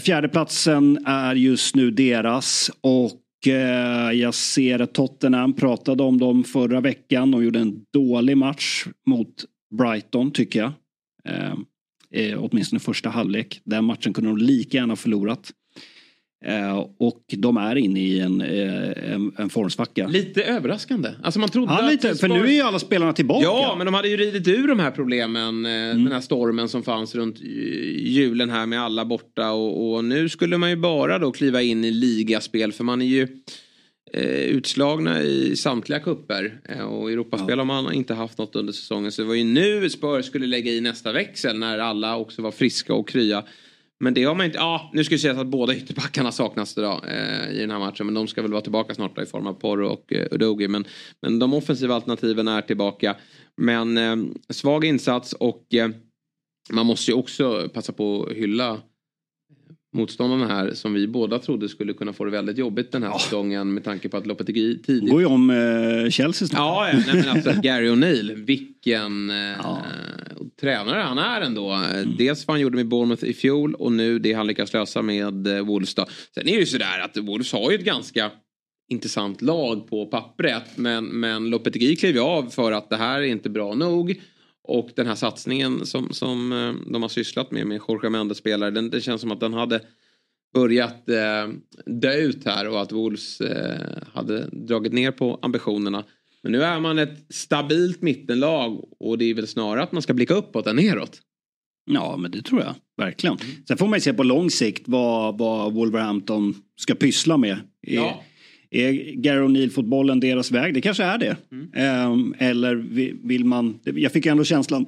S3: Fjärdeplatsen är just nu deras och Eh, jag ser att Tottenham pratade om dem förra veckan och gjorde en dålig match mot Brighton tycker jag. Eh, eh, åtminstone första halvlek. Den matchen kunde de lika gärna förlorat. Eh, och de är inne i en, eh, en, en formsvacka.
S2: Lite överraskande. Alltså man trodde
S3: Ja, lite,
S2: att
S3: för nu är ju alla spelarna tillbaka.
S2: Ja, men de hade ju ridit ur de här problemen. eh, Den här stormen som fanns runt julen här med alla borta. Och, och nu skulle man ju bara då kliva in i ligaspel för man är ju utslagna i samtliga kupper Och Europaspel har man inte haft något under säsongen. Så det var ju nu Spurs skulle lägga i nästa växel när alla också var friska och krya. Men det har man inte, ja nu ska det säga att båda ytterbackarna saknas idag eh, i den här matchen. Men de ska väl vara tillbaka snart då, i form av Porro och eh, Udogi. Men, men de offensiva alternativen är tillbaka. Men eh, svag insats och eh, man måste ju också passa på att hylla motståndarna här som vi båda trodde skulle kunna få det väldigt jobbigt den här säsongen med tanke på att Lopetegui tidigt
S3: går ju om eh, Chelsea snart.
S2: Ja, ja nej, men alltså Gary O'Neill, vilken eh, tränare han är ändå.
S3: Mm.
S2: Dels vad han gjorde med Bournemouth i fjol och nu det han lyckas lösa med eh, Wolves. Då. Sen är det ju sådär att Wolves har ju ett ganska intressant lag på pappret. Men, men Lopetegui klev ju av för att det här är inte bra nog. Och den här satsningen som, som eh, de har sysslat med med Jorge Mendes spelare. Den, det känns som att den hade börjat eh, dö ut här och att Wolves eh, hade dragit ner på ambitionerna. Men nu är man ett stabilt mittenlag och det är väl snarare att man ska blicka uppåt än neråt.
S3: Ja, men det tror jag. Verkligen. Sen får man ju se på lång sikt vad, vad Wolverhampton ska pyssla med.
S2: Ja.
S3: Är Gary O'Neill-fotbollen deras väg? Det kanske är det. Ehm, eller vi- vill man... Jag fick ändå känslan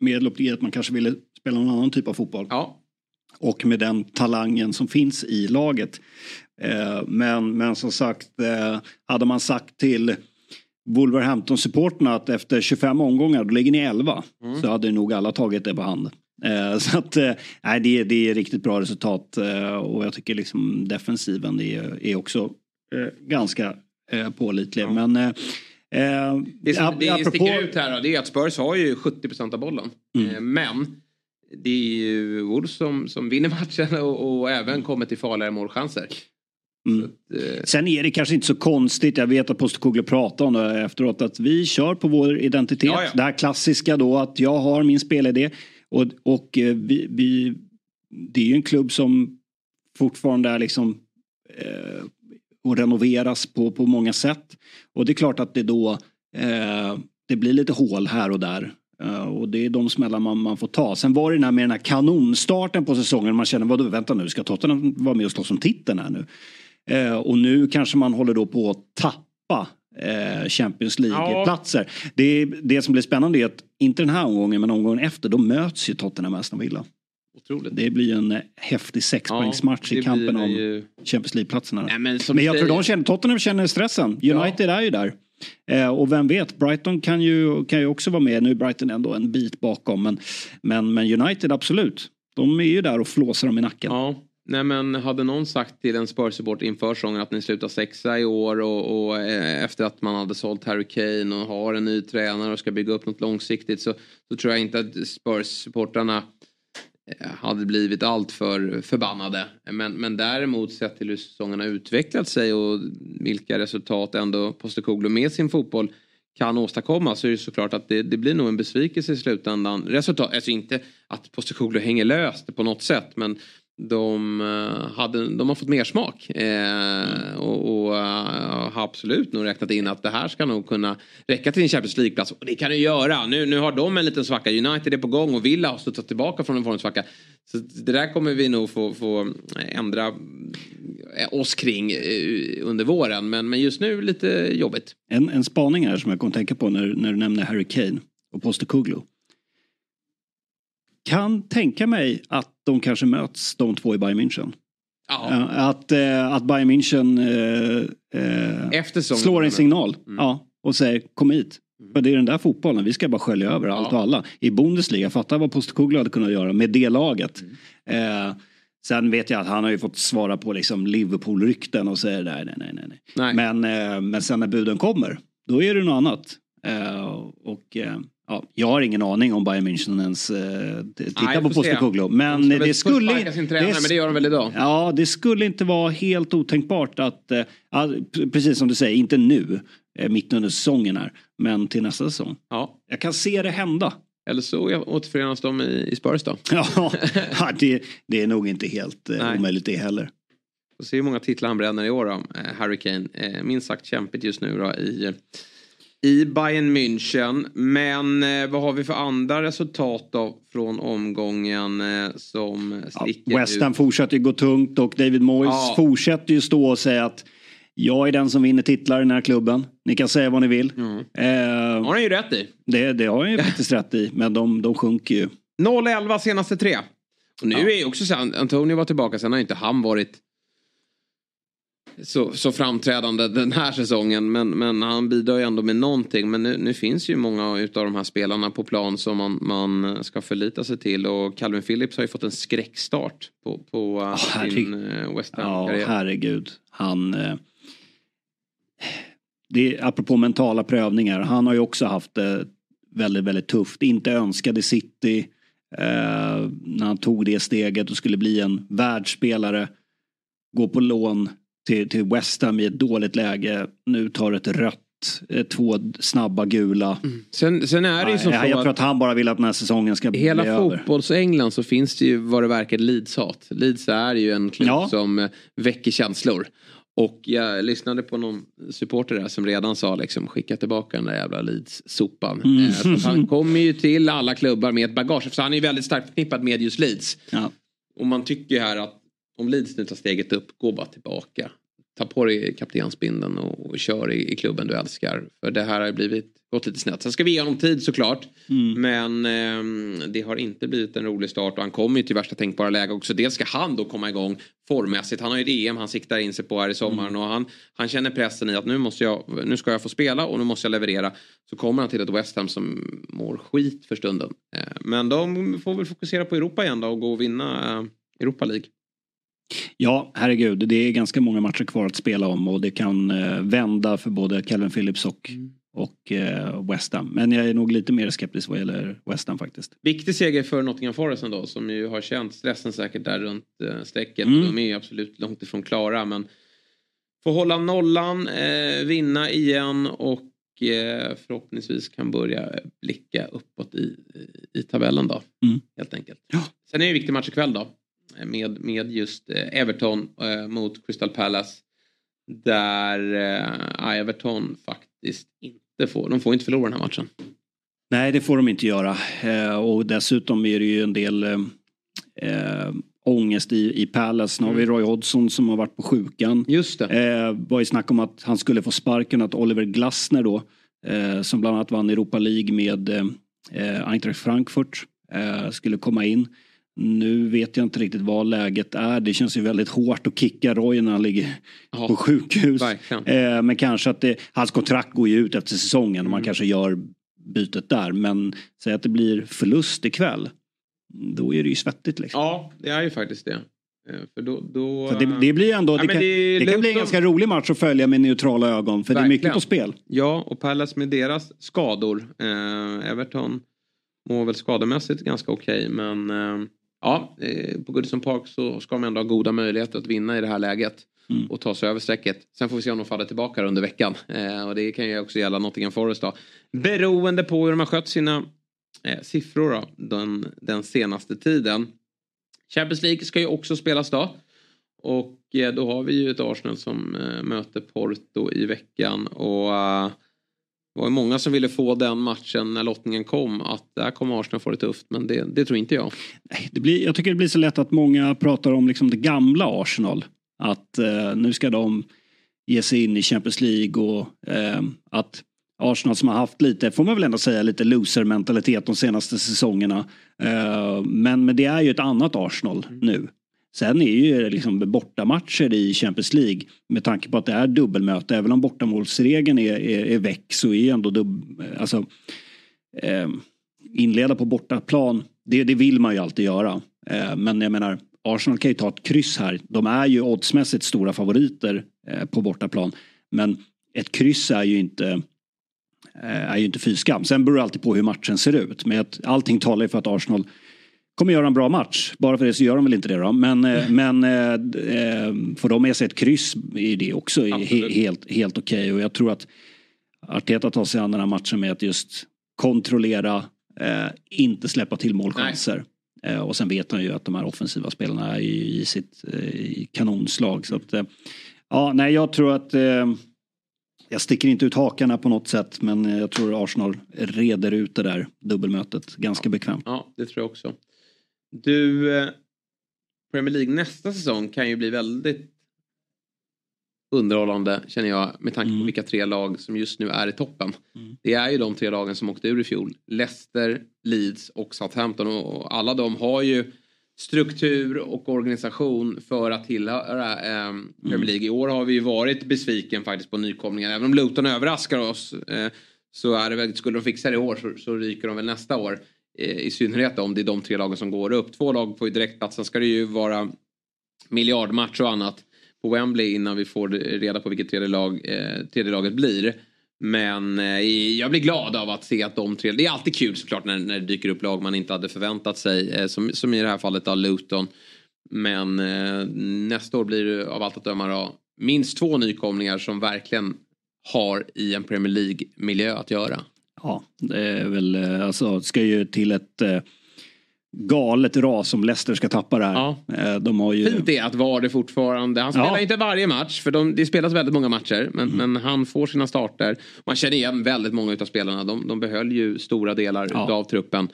S3: med Lopetegui att man kanske ville spela någon annan typ av fotboll.
S2: Ja.
S3: Och med den talangen som finns i laget. Eh, men, men som sagt, eh, hade man sagt till Wolverhampton-supporterna att efter 25 omgångar då ligger ni 11. Så hade nog alla tagit det på hand. Eh, så att, eh, nej, det, är- det är riktigt bra resultat eh, och jag tycker liksom defensiven är, är också ganska pålitlig. Men eh,
S2: Det som
S3: apropå-
S2: sticker ut här då, det är att Spurs har ju 70% av bollen.
S3: Mm.
S2: Eh, Men det är ju Wolves som, som vinner matchen och, och även kommer till farligare målchanser.
S3: Mm.
S2: eh,
S3: Sen är det kanske inte så konstigt, jag vet att Postecoglou pratade om det efteråt, att vi kör på vår identitet.
S2: Ja, ja.
S3: Det här klassiska då att jag har min spelidé och, och eh, vi, vi, det är ju en klubb som fortfarande är liksom eh, och renoveras på, på många sätt. Och det är klart att det då eh, det blir lite hål här och där. Uh, och det är de smällar man, man får ta. Sen var det den här med den här kanonstarten på säsongen. Man känner, vadå, vänta nu, ska Tottenham vara med och slåss om titeln här nu? Uh, och nu kanske man håller då på att tappa Champions League-platser. Det, det som blir spännande är att, inte den här omgången, men omgången efter, då möts ju Tottenham med Aston Villa.
S2: Otroligt.
S3: Det blir en eh, häftig sexpoängsmatch
S2: Ja,
S3: i kampen om
S2: ju-
S3: Champions League-platserna.
S2: Nej, men
S3: Men, jag tror de känner, Tottenham känner stressen. United är ju där. Eh, och vem vet, Brighton kan ju, kan ju också vara med. Nu är Brighton ändå en bit bakom. Men, men, men United absolut. De är ju där och flåsar dem i nacken.
S2: Ja. Nej men hade någon sagt till en Spurs-support inför säsongen att ni slutar sexa i år och, och eh, efter att man hade sålt Harry Kane och har en ny tränare och ska bygga upp något långsiktigt så, så tror jag inte att Spurs-supportrarna eh, hade blivit allt för förbannade. Men, men däremot sett till hur säsongen har utvecklat sig och vilka resultat ändå Postecoglou med sin fotboll kan åstadkomma så är det såklart att det, det blir nog en besvikelse i slutändan. Resultat, alltså inte att Postecoglou hänger löst på något sätt men de, eh, hade, de har fått mer smak eh, och, och eh, har absolut nog räknat in att det här ska nog kunna räcka till en Champions League-plats. Och det kan det göra. Nu, nu har de en liten svacka. United är på gång och Villa har studsat tillbaka från en formsvacka. Så det där kommer vi nog få, få ändra eh, oss kring under våren. Men, men just nu lite jobbigt.
S3: En, en spaning här som jag kom att tänka på när, när du nämnde Harry Kane och Postecoglou kan tänka mig att de kanske möts de två i Bayern München. Ja. Att, äh, att Bayern München äh, äh, slår en signal mm. ja, och säger kom hit. Mm. För det är den där fotbollen, vi ska bara skölja över allt och alla. I Bundesliga, fatta vad Postkoglu hade kunnat göra med det laget. Mm. sen vet jag att han har ju fått svara på liksom Liverpool-rykten och säger nej, nej, nej, nej. nej. Men, men sen när buden kommer, då är det något annat. och Ja, jag har ingen aning om Bayern München ens eh, tittar Nej, på Postecoglou. Men de det skulle...
S2: Sin tränare, det, men det gör de väl idag?
S3: Ja, det skulle inte vara helt otänkbart att, eh, precis som du säger, inte nu, eh, mitt under säsongen här, men till nästa säsong. Ja. Jag kan se det hända.
S2: Eller så återförenas de i, i Spurs då?
S3: ja, det, det är nog inte helt eh, omöjligt det heller.
S2: Vi ser hur många titlar han bränner i år då, eh, Harry Kane. Eh, minst sagt kämpigt just nu då i i Bayern München. Men eh, vad har vi för andra resultat då från omgången eh, som sticker
S3: ja, West Ham fortsätter ju gå tungt och David Moyes ja. fortsätter ju stå och säga att jag är den som vinner titlar i den här klubben. Ni kan säga vad ni vill. Mm.
S2: Eh, har han ju rätt i.
S3: Det, det har han ju faktiskt rätt i. Men de, de sjunker ju.
S2: 0-11 senaste tre. Och nu ja. är också så Antonio var tillbaka, sen har inte han varit så, så framträdande den här säsongen. Men, men han bidrar ju ändå med någonting. Men nu, nu finns ju många utav de här spelarna på plan som man, man ska förlita sig till. Och Calvin Phillips har ju fått en skräckstart på, på oh, sin uh, West Ham-karriär.
S3: Ja, herregud. Han... Eh, det, apropå mentala prövningar. Han har ju också haft det väldigt, väldigt tufft. Inte önskade City. Eh, när han tog det steget och skulle bli en världsspelare. Gå på lån till, till West Ham i ett dåligt läge. Nu tar ett rött eh, två snabba gula.
S2: Mm. Sen, sen, är det ju som
S3: ja, så Jag tror att han bara vill att den här säsongen ska bli
S2: över. Hela fotbolls-England så finns det ju vad det verkar Leeds-hat. Leeds är ju en klubb ja. som eh, väcker känslor. Och jag lyssnade på någon supporter där som redan sa liksom skicka tillbaka den där jävla Leeds-sopan. Mm. Eh, han kommer ju till alla klubbar med ett bagage. För han är ju väldigt starkt förknippad med just Leeds. Ja. Och man tycker ju här att om Leeds nu tar steget upp, gå bara tillbaka. Ta på dig kaptensbindeln och, och kör i, i, klubben du älskar. För det här har blivit, gått lite snett. Sen ska vi ge honom tid såklart. Mm. Men eh, det har inte blivit en rolig start och han kommer ju till värsta tänkbara läge också. Dels ska han då komma igång formmässigt. Han har ju EM han siktar in sig på här i sommaren mm. och han, han känner pressen i att nu, måste jag, nu ska jag få spela och nu måste jag leverera. Så kommer han till ett West Ham som mår skit för stunden. Eh, men de får väl fokusera på Europa igen då och gå och vinna eh, Europa League.
S3: Ja, herregud. Det är ganska många matcher kvar att spela om och det kan eh, vända för både Calvin Phillips och, mm. och eh, West Ham. Men jag är nog lite mer skeptisk vad gäller West Ham faktiskt.
S2: Viktig seger för Nottingham Forest ändå som ju har känt stressen säkert där runt eh, strecket. Mm. De är absolut långt ifrån klara men får hålla nollan, eh, vinna igen och eh, förhoppningsvis kan börja blicka uppåt i, i tabellen då. Mm. Helt enkelt. Ja. Sen är det en viktig match ikväll då med, med just eh, Everton eh, mot Crystal Palace. Där eh, Everton faktiskt inte får, de får inte förlora den här matchen.
S3: Nej det får de inte göra och dessutom är det ju en del eh, ångest i, i Palace. Nu har vi mm. Roy Hodgson som har varit på sjukan.
S2: Just det.
S3: Eh, var ju snack om att han skulle få sparken, att Oliver Glasner då eh, som bland annat vann Europa League med eh, Eintracht Frankfurt eh, skulle komma in. Nu vet jag inte riktigt vad läget är. Det känns ju väldigt hårt att kicka Roy när han ligger
S2: Ja,
S3: på sjukhus.
S2: verkligen.
S3: Eh, men kanske att det, hans kontrakt går ju ut efter säsongen och man
S2: Mm.
S3: kanske gör bytet där. Men säg att det blir förlust ikväll. Då är det ju svettigt liksom.
S2: Ja, det är ju faktiskt det. Eh, För då, då,
S3: Så det, det blir ändå,
S2: Ja,
S3: det, kan,
S2: det
S3: det kan bli en ganska rolig match att följa med neutrala ögon. För det är mycket
S2: Verkligen.
S3: på spel.
S2: Ja, och Palace med deras skador. Eh, Everton mår väl skademässigt ganska okej, men eh, ja, eh, på Goodison Park så ska de ändå ha goda möjligheter att vinna i det här läget.
S3: Mm.
S2: Och ta sig över strecket. Sen får vi se om de faller tillbaka under veckan. Eh, och det kan ju också gälla Nottingham Forest då. Beroende på hur de har skött sina eh, siffror då, den, den senaste tiden. Champions League ska ju också spelas då. Och eh, då har vi ju ett Arsenal som eh, möter Porto i veckan. Och eh, det var många som ville få den matchen när lottningen kom. Att där kommer Arsenal få det tufft. Men det, det tror inte jag.
S3: Nej, Det blir, jag tycker det blir så lätt att många pratar om liksom det gamla Arsenal. Att eh, nu ska de ge sig in i Champions League och eh, att Arsenal som har haft lite, får man väl ändå säga, lite loser-mentalitet de senaste säsongerna. Eh, men, men det är ju ett annat Arsenal nu. Sen är ju liksom bortamatcher i Champions League med tanke på att det är dubbelmöte. Även om bortamålsregeln är, är, är väck så är ändå dubb, alltså, eh, inleda på bortaplan. Det, det vill man ju alltid göra. Eh, men jag menar Arsenal kan ju ta ett kryss här. De är ju oddsmässigt stora favoriter eh, på bortaplan. Men ett kryss är ju inte eh, är ju inte fy skam. Sen beror det alltid på hur matchen ser ut. Men att allting talar ju för att Arsenal kommer göra en bra match. Bara för det så gör de väl inte det då. Men, eh, men eh, eh, får de med sig ett kryss är det också he,
S2: Absolut.
S3: helt, helt okej. Och jag tror att Arteta tar sig an den här matchen med att just kontrollera, eh, inte släppa till målchanser. Eh, och sen vet han ju att de här offensiva spelarna är i, i sitt i kanonslag. Så att, ja, nej, jag tror att jag sticker inte ut hakarna på något sätt men jag tror Arsenal reder ut det där dubbelmötet ganska bekvämt.
S2: Ja, det tror jag också. Du, eh, Premier League nästa säsong kan ju bli väldigt underhållande känner jag med tanke på
S3: Mm.
S2: vilka tre lag som just nu är i toppen.
S3: Mm.
S2: Det är ju de tre lagen som åkte ur i fjol. Leicester, Leeds och Southampton och alla de har ju struktur och organisation för att tillhöra eh, Premier League. I år har vi ju varit besviken faktiskt på nykomlingar. Även om Luton överraskar oss eh, så är det väl, skulle de fixa det i år så, så ryker de väl nästa år. Eh, I synnerhet om det är de tre lagen som går upp. Två lag på direktplats. Sen ska det ju vara miljardmatch och annat på Wembley innan vi får reda på vilket tredje, lag, eh, tredje laget blir. Men eh, jag blir glad av att se att de tre, det är alltid kul såklart när, när det dyker upp lag man inte hade förväntat sig. Eh, som, som i det här fallet av Luton. Men eh, nästa år blir det av allt att döma då, minst två nykomlingar som verkligen har i en Premier League-miljö att göra.
S3: Ja, det är väl eh, alltså ska ju till ett eh, galet ras om Leicester ska tappa det här.
S2: Ja.
S3: Eh, de har ju...
S2: Fint är att vara det fortfarande. Han spelar
S3: Ja.
S2: inte varje match för de, det spelas väldigt många matcher. Men,
S3: Mm.
S2: men han får sina starter. Man känner igen väldigt många av spelarna. De, de behöll ju stora delar
S3: Ja.
S2: av truppen.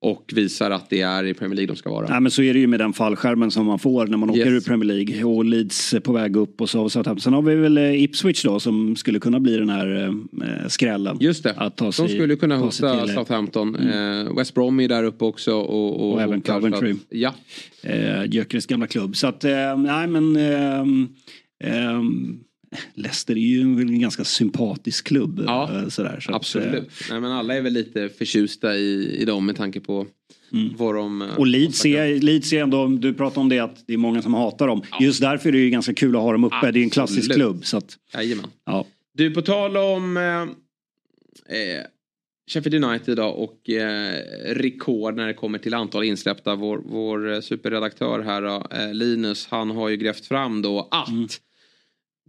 S2: Och visar att det är i Premier League de ska vara.
S3: Nej men så är det ju med den fallskärmen som man får när man åker
S2: Yes.
S3: ur Premier League. Och Leeds på väg upp och så. sen har vi väl eh, Ipswich då som skulle kunna bli den här eh, skrällen.
S2: Just det.
S3: Att ta
S2: De
S3: sig,
S2: skulle kunna hota
S3: eh,
S2: Southampton. Eh, West Brom är där uppe också. Och, och,
S3: Och även Coventry.
S2: Att, ja.
S3: eh, Gyökeres gamla klubb. Så att, eh, nej men ehm, Leicester är ju en, en ganska sympatisk klubb.
S2: Ja,
S3: eh, sådär, så att,
S2: Absolut.
S3: eh,
S2: Nej, men alla är väl lite förtjusta i, i dem med tanke på
S3: Mm.
S2: vad de... eh,
S3: Och Leeds är, Leeds är ändå, du pratar om det att det är många som hatar dem. Just därför är det ju ganska kul att ha dem uppe. Det är en klassisk
S2: Absolut.
S3: klubb. Så att,
S2: Jajamän.
S3: ja.
S2: Du, på tal om eh, eh, Sheffield United då och eh, rekord när det kommer till antal insläppta. Vår, vår superredaktör här då, eh, Linus, han har ju grävt fram då att
S3: Mm.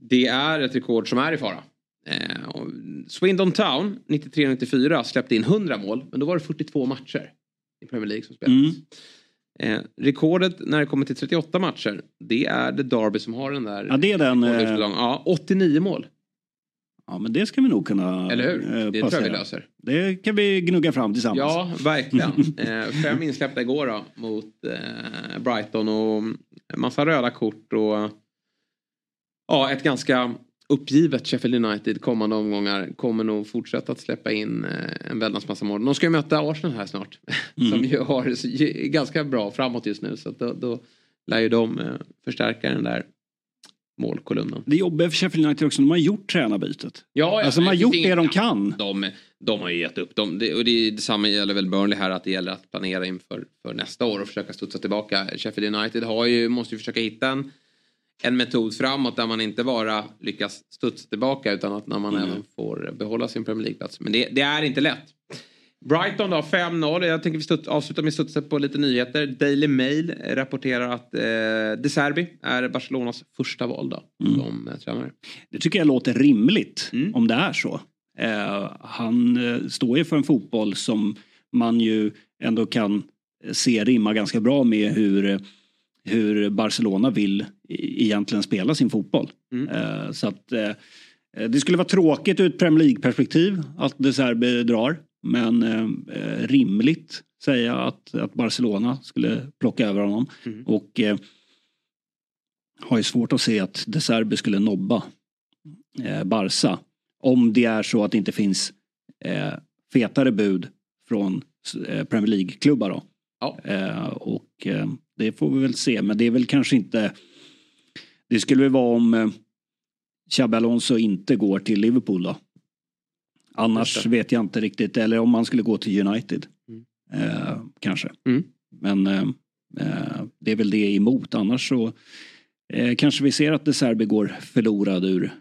S2: Det är ett rekord som är i fara. Eh, Swindon Town 93-94 släppte in 100 mål, men då var det 42 matcher i Premier League som spelades.
S3: Mm.
S2: Eh, rekordet när det kommer till 38 matcher, det är det Derby som har den där.
S3: Ja, det är den, eh,
S2: Ja, 89 mål.
S3: ja men det ska vi nog kunna
S2: Eller hur?
S3: eh,
S2: Det tror jag
S3: passera.
S2: vi löser.
S3: Det kan vi gnugga fram tillsammans.
S2: Ja, verkligen. eh, fem insläppta igår då mot eh, Brighton och massa röda kort och ja, ett ganska uppgivet Sheffield United kommande omgångar kommer nog fortsätta att släppa in eh, en väldans massa mål. De ska ju möta Arsenal här snart.
S3: Mm.
S2: Som ju har är ganska bra framåt just nu. Så då, då lär ju de eh, förstärka den där målkolumnen.
S3: Det jobbiga för Sheffield United också, de har gjort tränarbytet.
S2: Ja,
S3: Alltså, de har gjort det de kan.
S2: De, de har ju gett upp. De, det, och det, detsamma gäller väl Burnley här att det gäller att planera inför för nästa år och försöka studsa tillbaka. Sheffield United har ju, måste ju försöka hitta en, en metod framåt där man inte bara lyckas studsa tillbaka utan att när man
S3: Mm.
S2: även får behålla sin Premier League-plats. Men det, det är inte lätt. Brighton då 5-0. Jag tänker vi studs, avsluta med studset på lite nyheter. Daily Mail rapporterar att eh, De Serbi är Barcelonas första val då,
S3: Mm.
S2: som eh, tränare.
S3: Det tycker jag låter rimligt
S2: Mm.
S3: om det är så. Eh, han eh, står ju för en fotboll som man ju ändå kan se rimma ganska bra med hur, hur Barcelona vill e- egentligen spela sin fotboll.
S2: Mm.
S3: Eh, så att eh, det skulle vara tråkigt ur ett Premier League-perspektiv att De Serbi drar. Men eh, eh, rimligt säga att, att Barcelona skulle plocka över honom.
S2: Mm.
S3: Och eh, har ju svårt att se att De Serbi skulle nobba eh, Barca. Om det är så att det inte finns eh, fetare bud från eh, Premier League-klubbar då.
S2: Ja.
S3: Eh, och eh, det får vi väl se. Men det är väl kanske inte... Det skulle väl vara om eh, Xabi Alonso inte går till Liverpool då. Annars vet jag inte riktigt. Eller om man skulle gå till United.
S2: Mm.
S3: Eh, kanske.
S2: Mm.
S3: Men eh, eh, det är väl det emot. Annars så eh, kanske vi ser att De Serbi går förlorad ur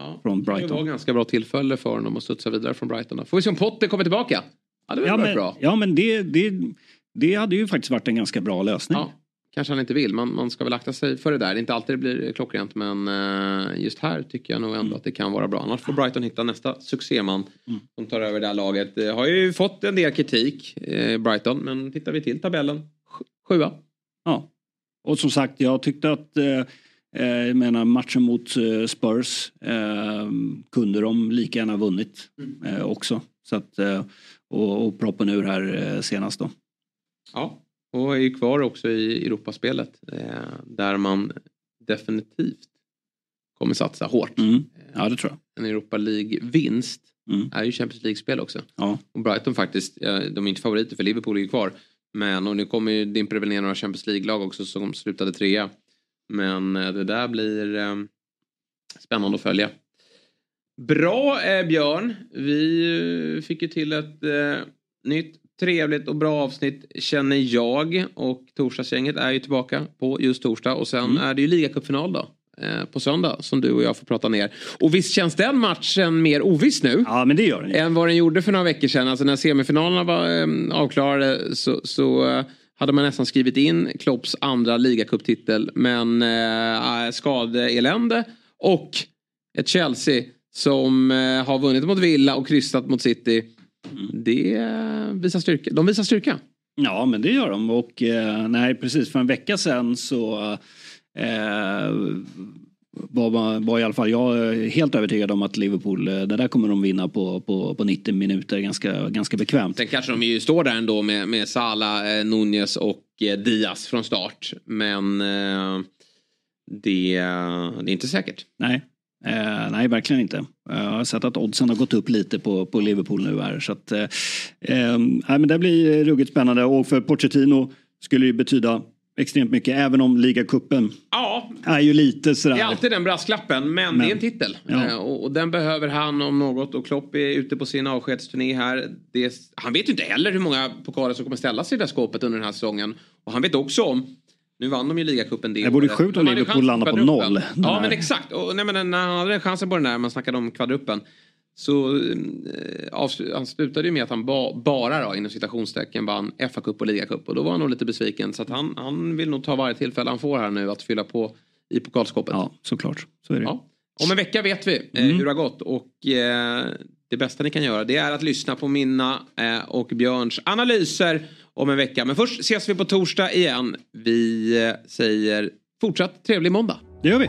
S2: Ja.
S3: från
S2: Det var
S3: Brighton.
S2: ganska bra tillfälle för honom att studsa vidare från Brighton. Får vi se om Potter kommer tillbaka. Ja, det
S3: Ja men,
S2: bra.
S3: ja, men det, det, det hade ju faktiskt varit en ganska bra lösning.
S2: Ja, kanske han inte vill. Man, man ska väl akta sig för det där. Det är inte alltid det blir klockrent men eh, just här tycker jag nog ändå att det kan vara bra. Annars får Brighton hitta nästa succéman
S3: Mm.
S2: som tar över det här laget. Det har ju fått en del kritik, eh, Brighton, men tittar vi till tabellen, sj- sjua.
S3: Ja. Och som sagt, jag tyckte att eh, jag menar, matchen mot Spurs eh, kunde de lika gärna vunnit eh, också. Så att, och, och proppen ur här eh, senast då.
S2: Ja, och är ju kvar också i Europaspelet eh, där man definitivt kommer satsa hårt.
S3: Mm. Ja, det tror jag.
S2: En Europa League-vinst
S3: Mm.
S2: är ju Champions League-spel också.
S3: Ja.
S2: Och Brighton faktiskt, ja, de är inte favoriter för Liverpool är ju kvar. Men och nu kommer ju dimper väl ner några Champions League-lag också som slutade trea. Men eh, det där blir eh, spännande att följa. Bra eh, Björn, vi eh, fick ju till ett eh, nytt trevligt och bra avsnitt känner jag. Och torsdagsgänget är ju tillbaka på just torsdag. Och sen är det ju ligacupfinal då. eh, På söndag som du och jag får prata ner. Och visst känns den matchen mer oviss nu?
S3: Ja, men det gör den
S2: än vad den gjorde för några veckor sedan. Alltså när semifinalerna var eh, avklarade så, så eh, hade man nästan skrivit in Klopps andra ligacuptitel. Men eh, skadeelände och ett Chelsea som eh, har vunnit mot Villa och kryssat mot City. Det eh, visar styrka. De visar styrka.
S3: Ja, men det gör de. Och eh, nej, precis för en vecka sedan så eh, var, var i alla fall jag helt övertygad om att Liverpool, det där kommer de vinna på, på, på 90 minuter ganska, ganska bekvämt.
S2: Sen kanske de ju står där ändå med, med Salah, Nunez och Diaz från start. Men eh, det, det är inte säkert.
S3: Nej. Eh, nej, verkligen inte. Jag har sett att oddsen har gått upp lite på, på Liverpool nu här. Så att, eh, eh, nej, men det blir ruggigt spännande och för Pochettino skulle det betyda extremt mycket även om ligacupen
S2: Ja,
S3: är ju lite sådär.
S2: Det är alltid den brasklappen, men,
S3: Men-
S2: det är en titel.
S3: Ja.
S2: Eh, Och, och den behöver han om något. Och Klopp är ute på sin avskedsturné här. Det han vet ju inte heller hur många pokaler som kommer ställas i det där skåpet under den här säsongen. Och han vet också om Nu vann de ju ligacupen det
S3: Det vore sjukt om Liverpool landar på noll.
S2: Ja men exakt. Och, nej, men när han hade chansen på den där, man snackade om kvadruppen. Så eh, han slutade ju med att han ba, bara då, inom citationstecken vann FA-cup och ligacup. Och då var han nog lite besviken. Så att han, han vill nog ta varje tillfälle han får här nu att fylla på i pokalskåpet.
S3: Ja, såklart. Så är det.
S2: Ja. Om en vecka vet vi eh,
S3: Mm.
S2: hur det har gått och eh, det bästa ni kan göra det är att lyssna på mina eh, och Björns analyser om en vecka. Men först ses vi på torsdag igen. Vi eh, säger fortsatt trevlig måndag.
S3: Det gör vi.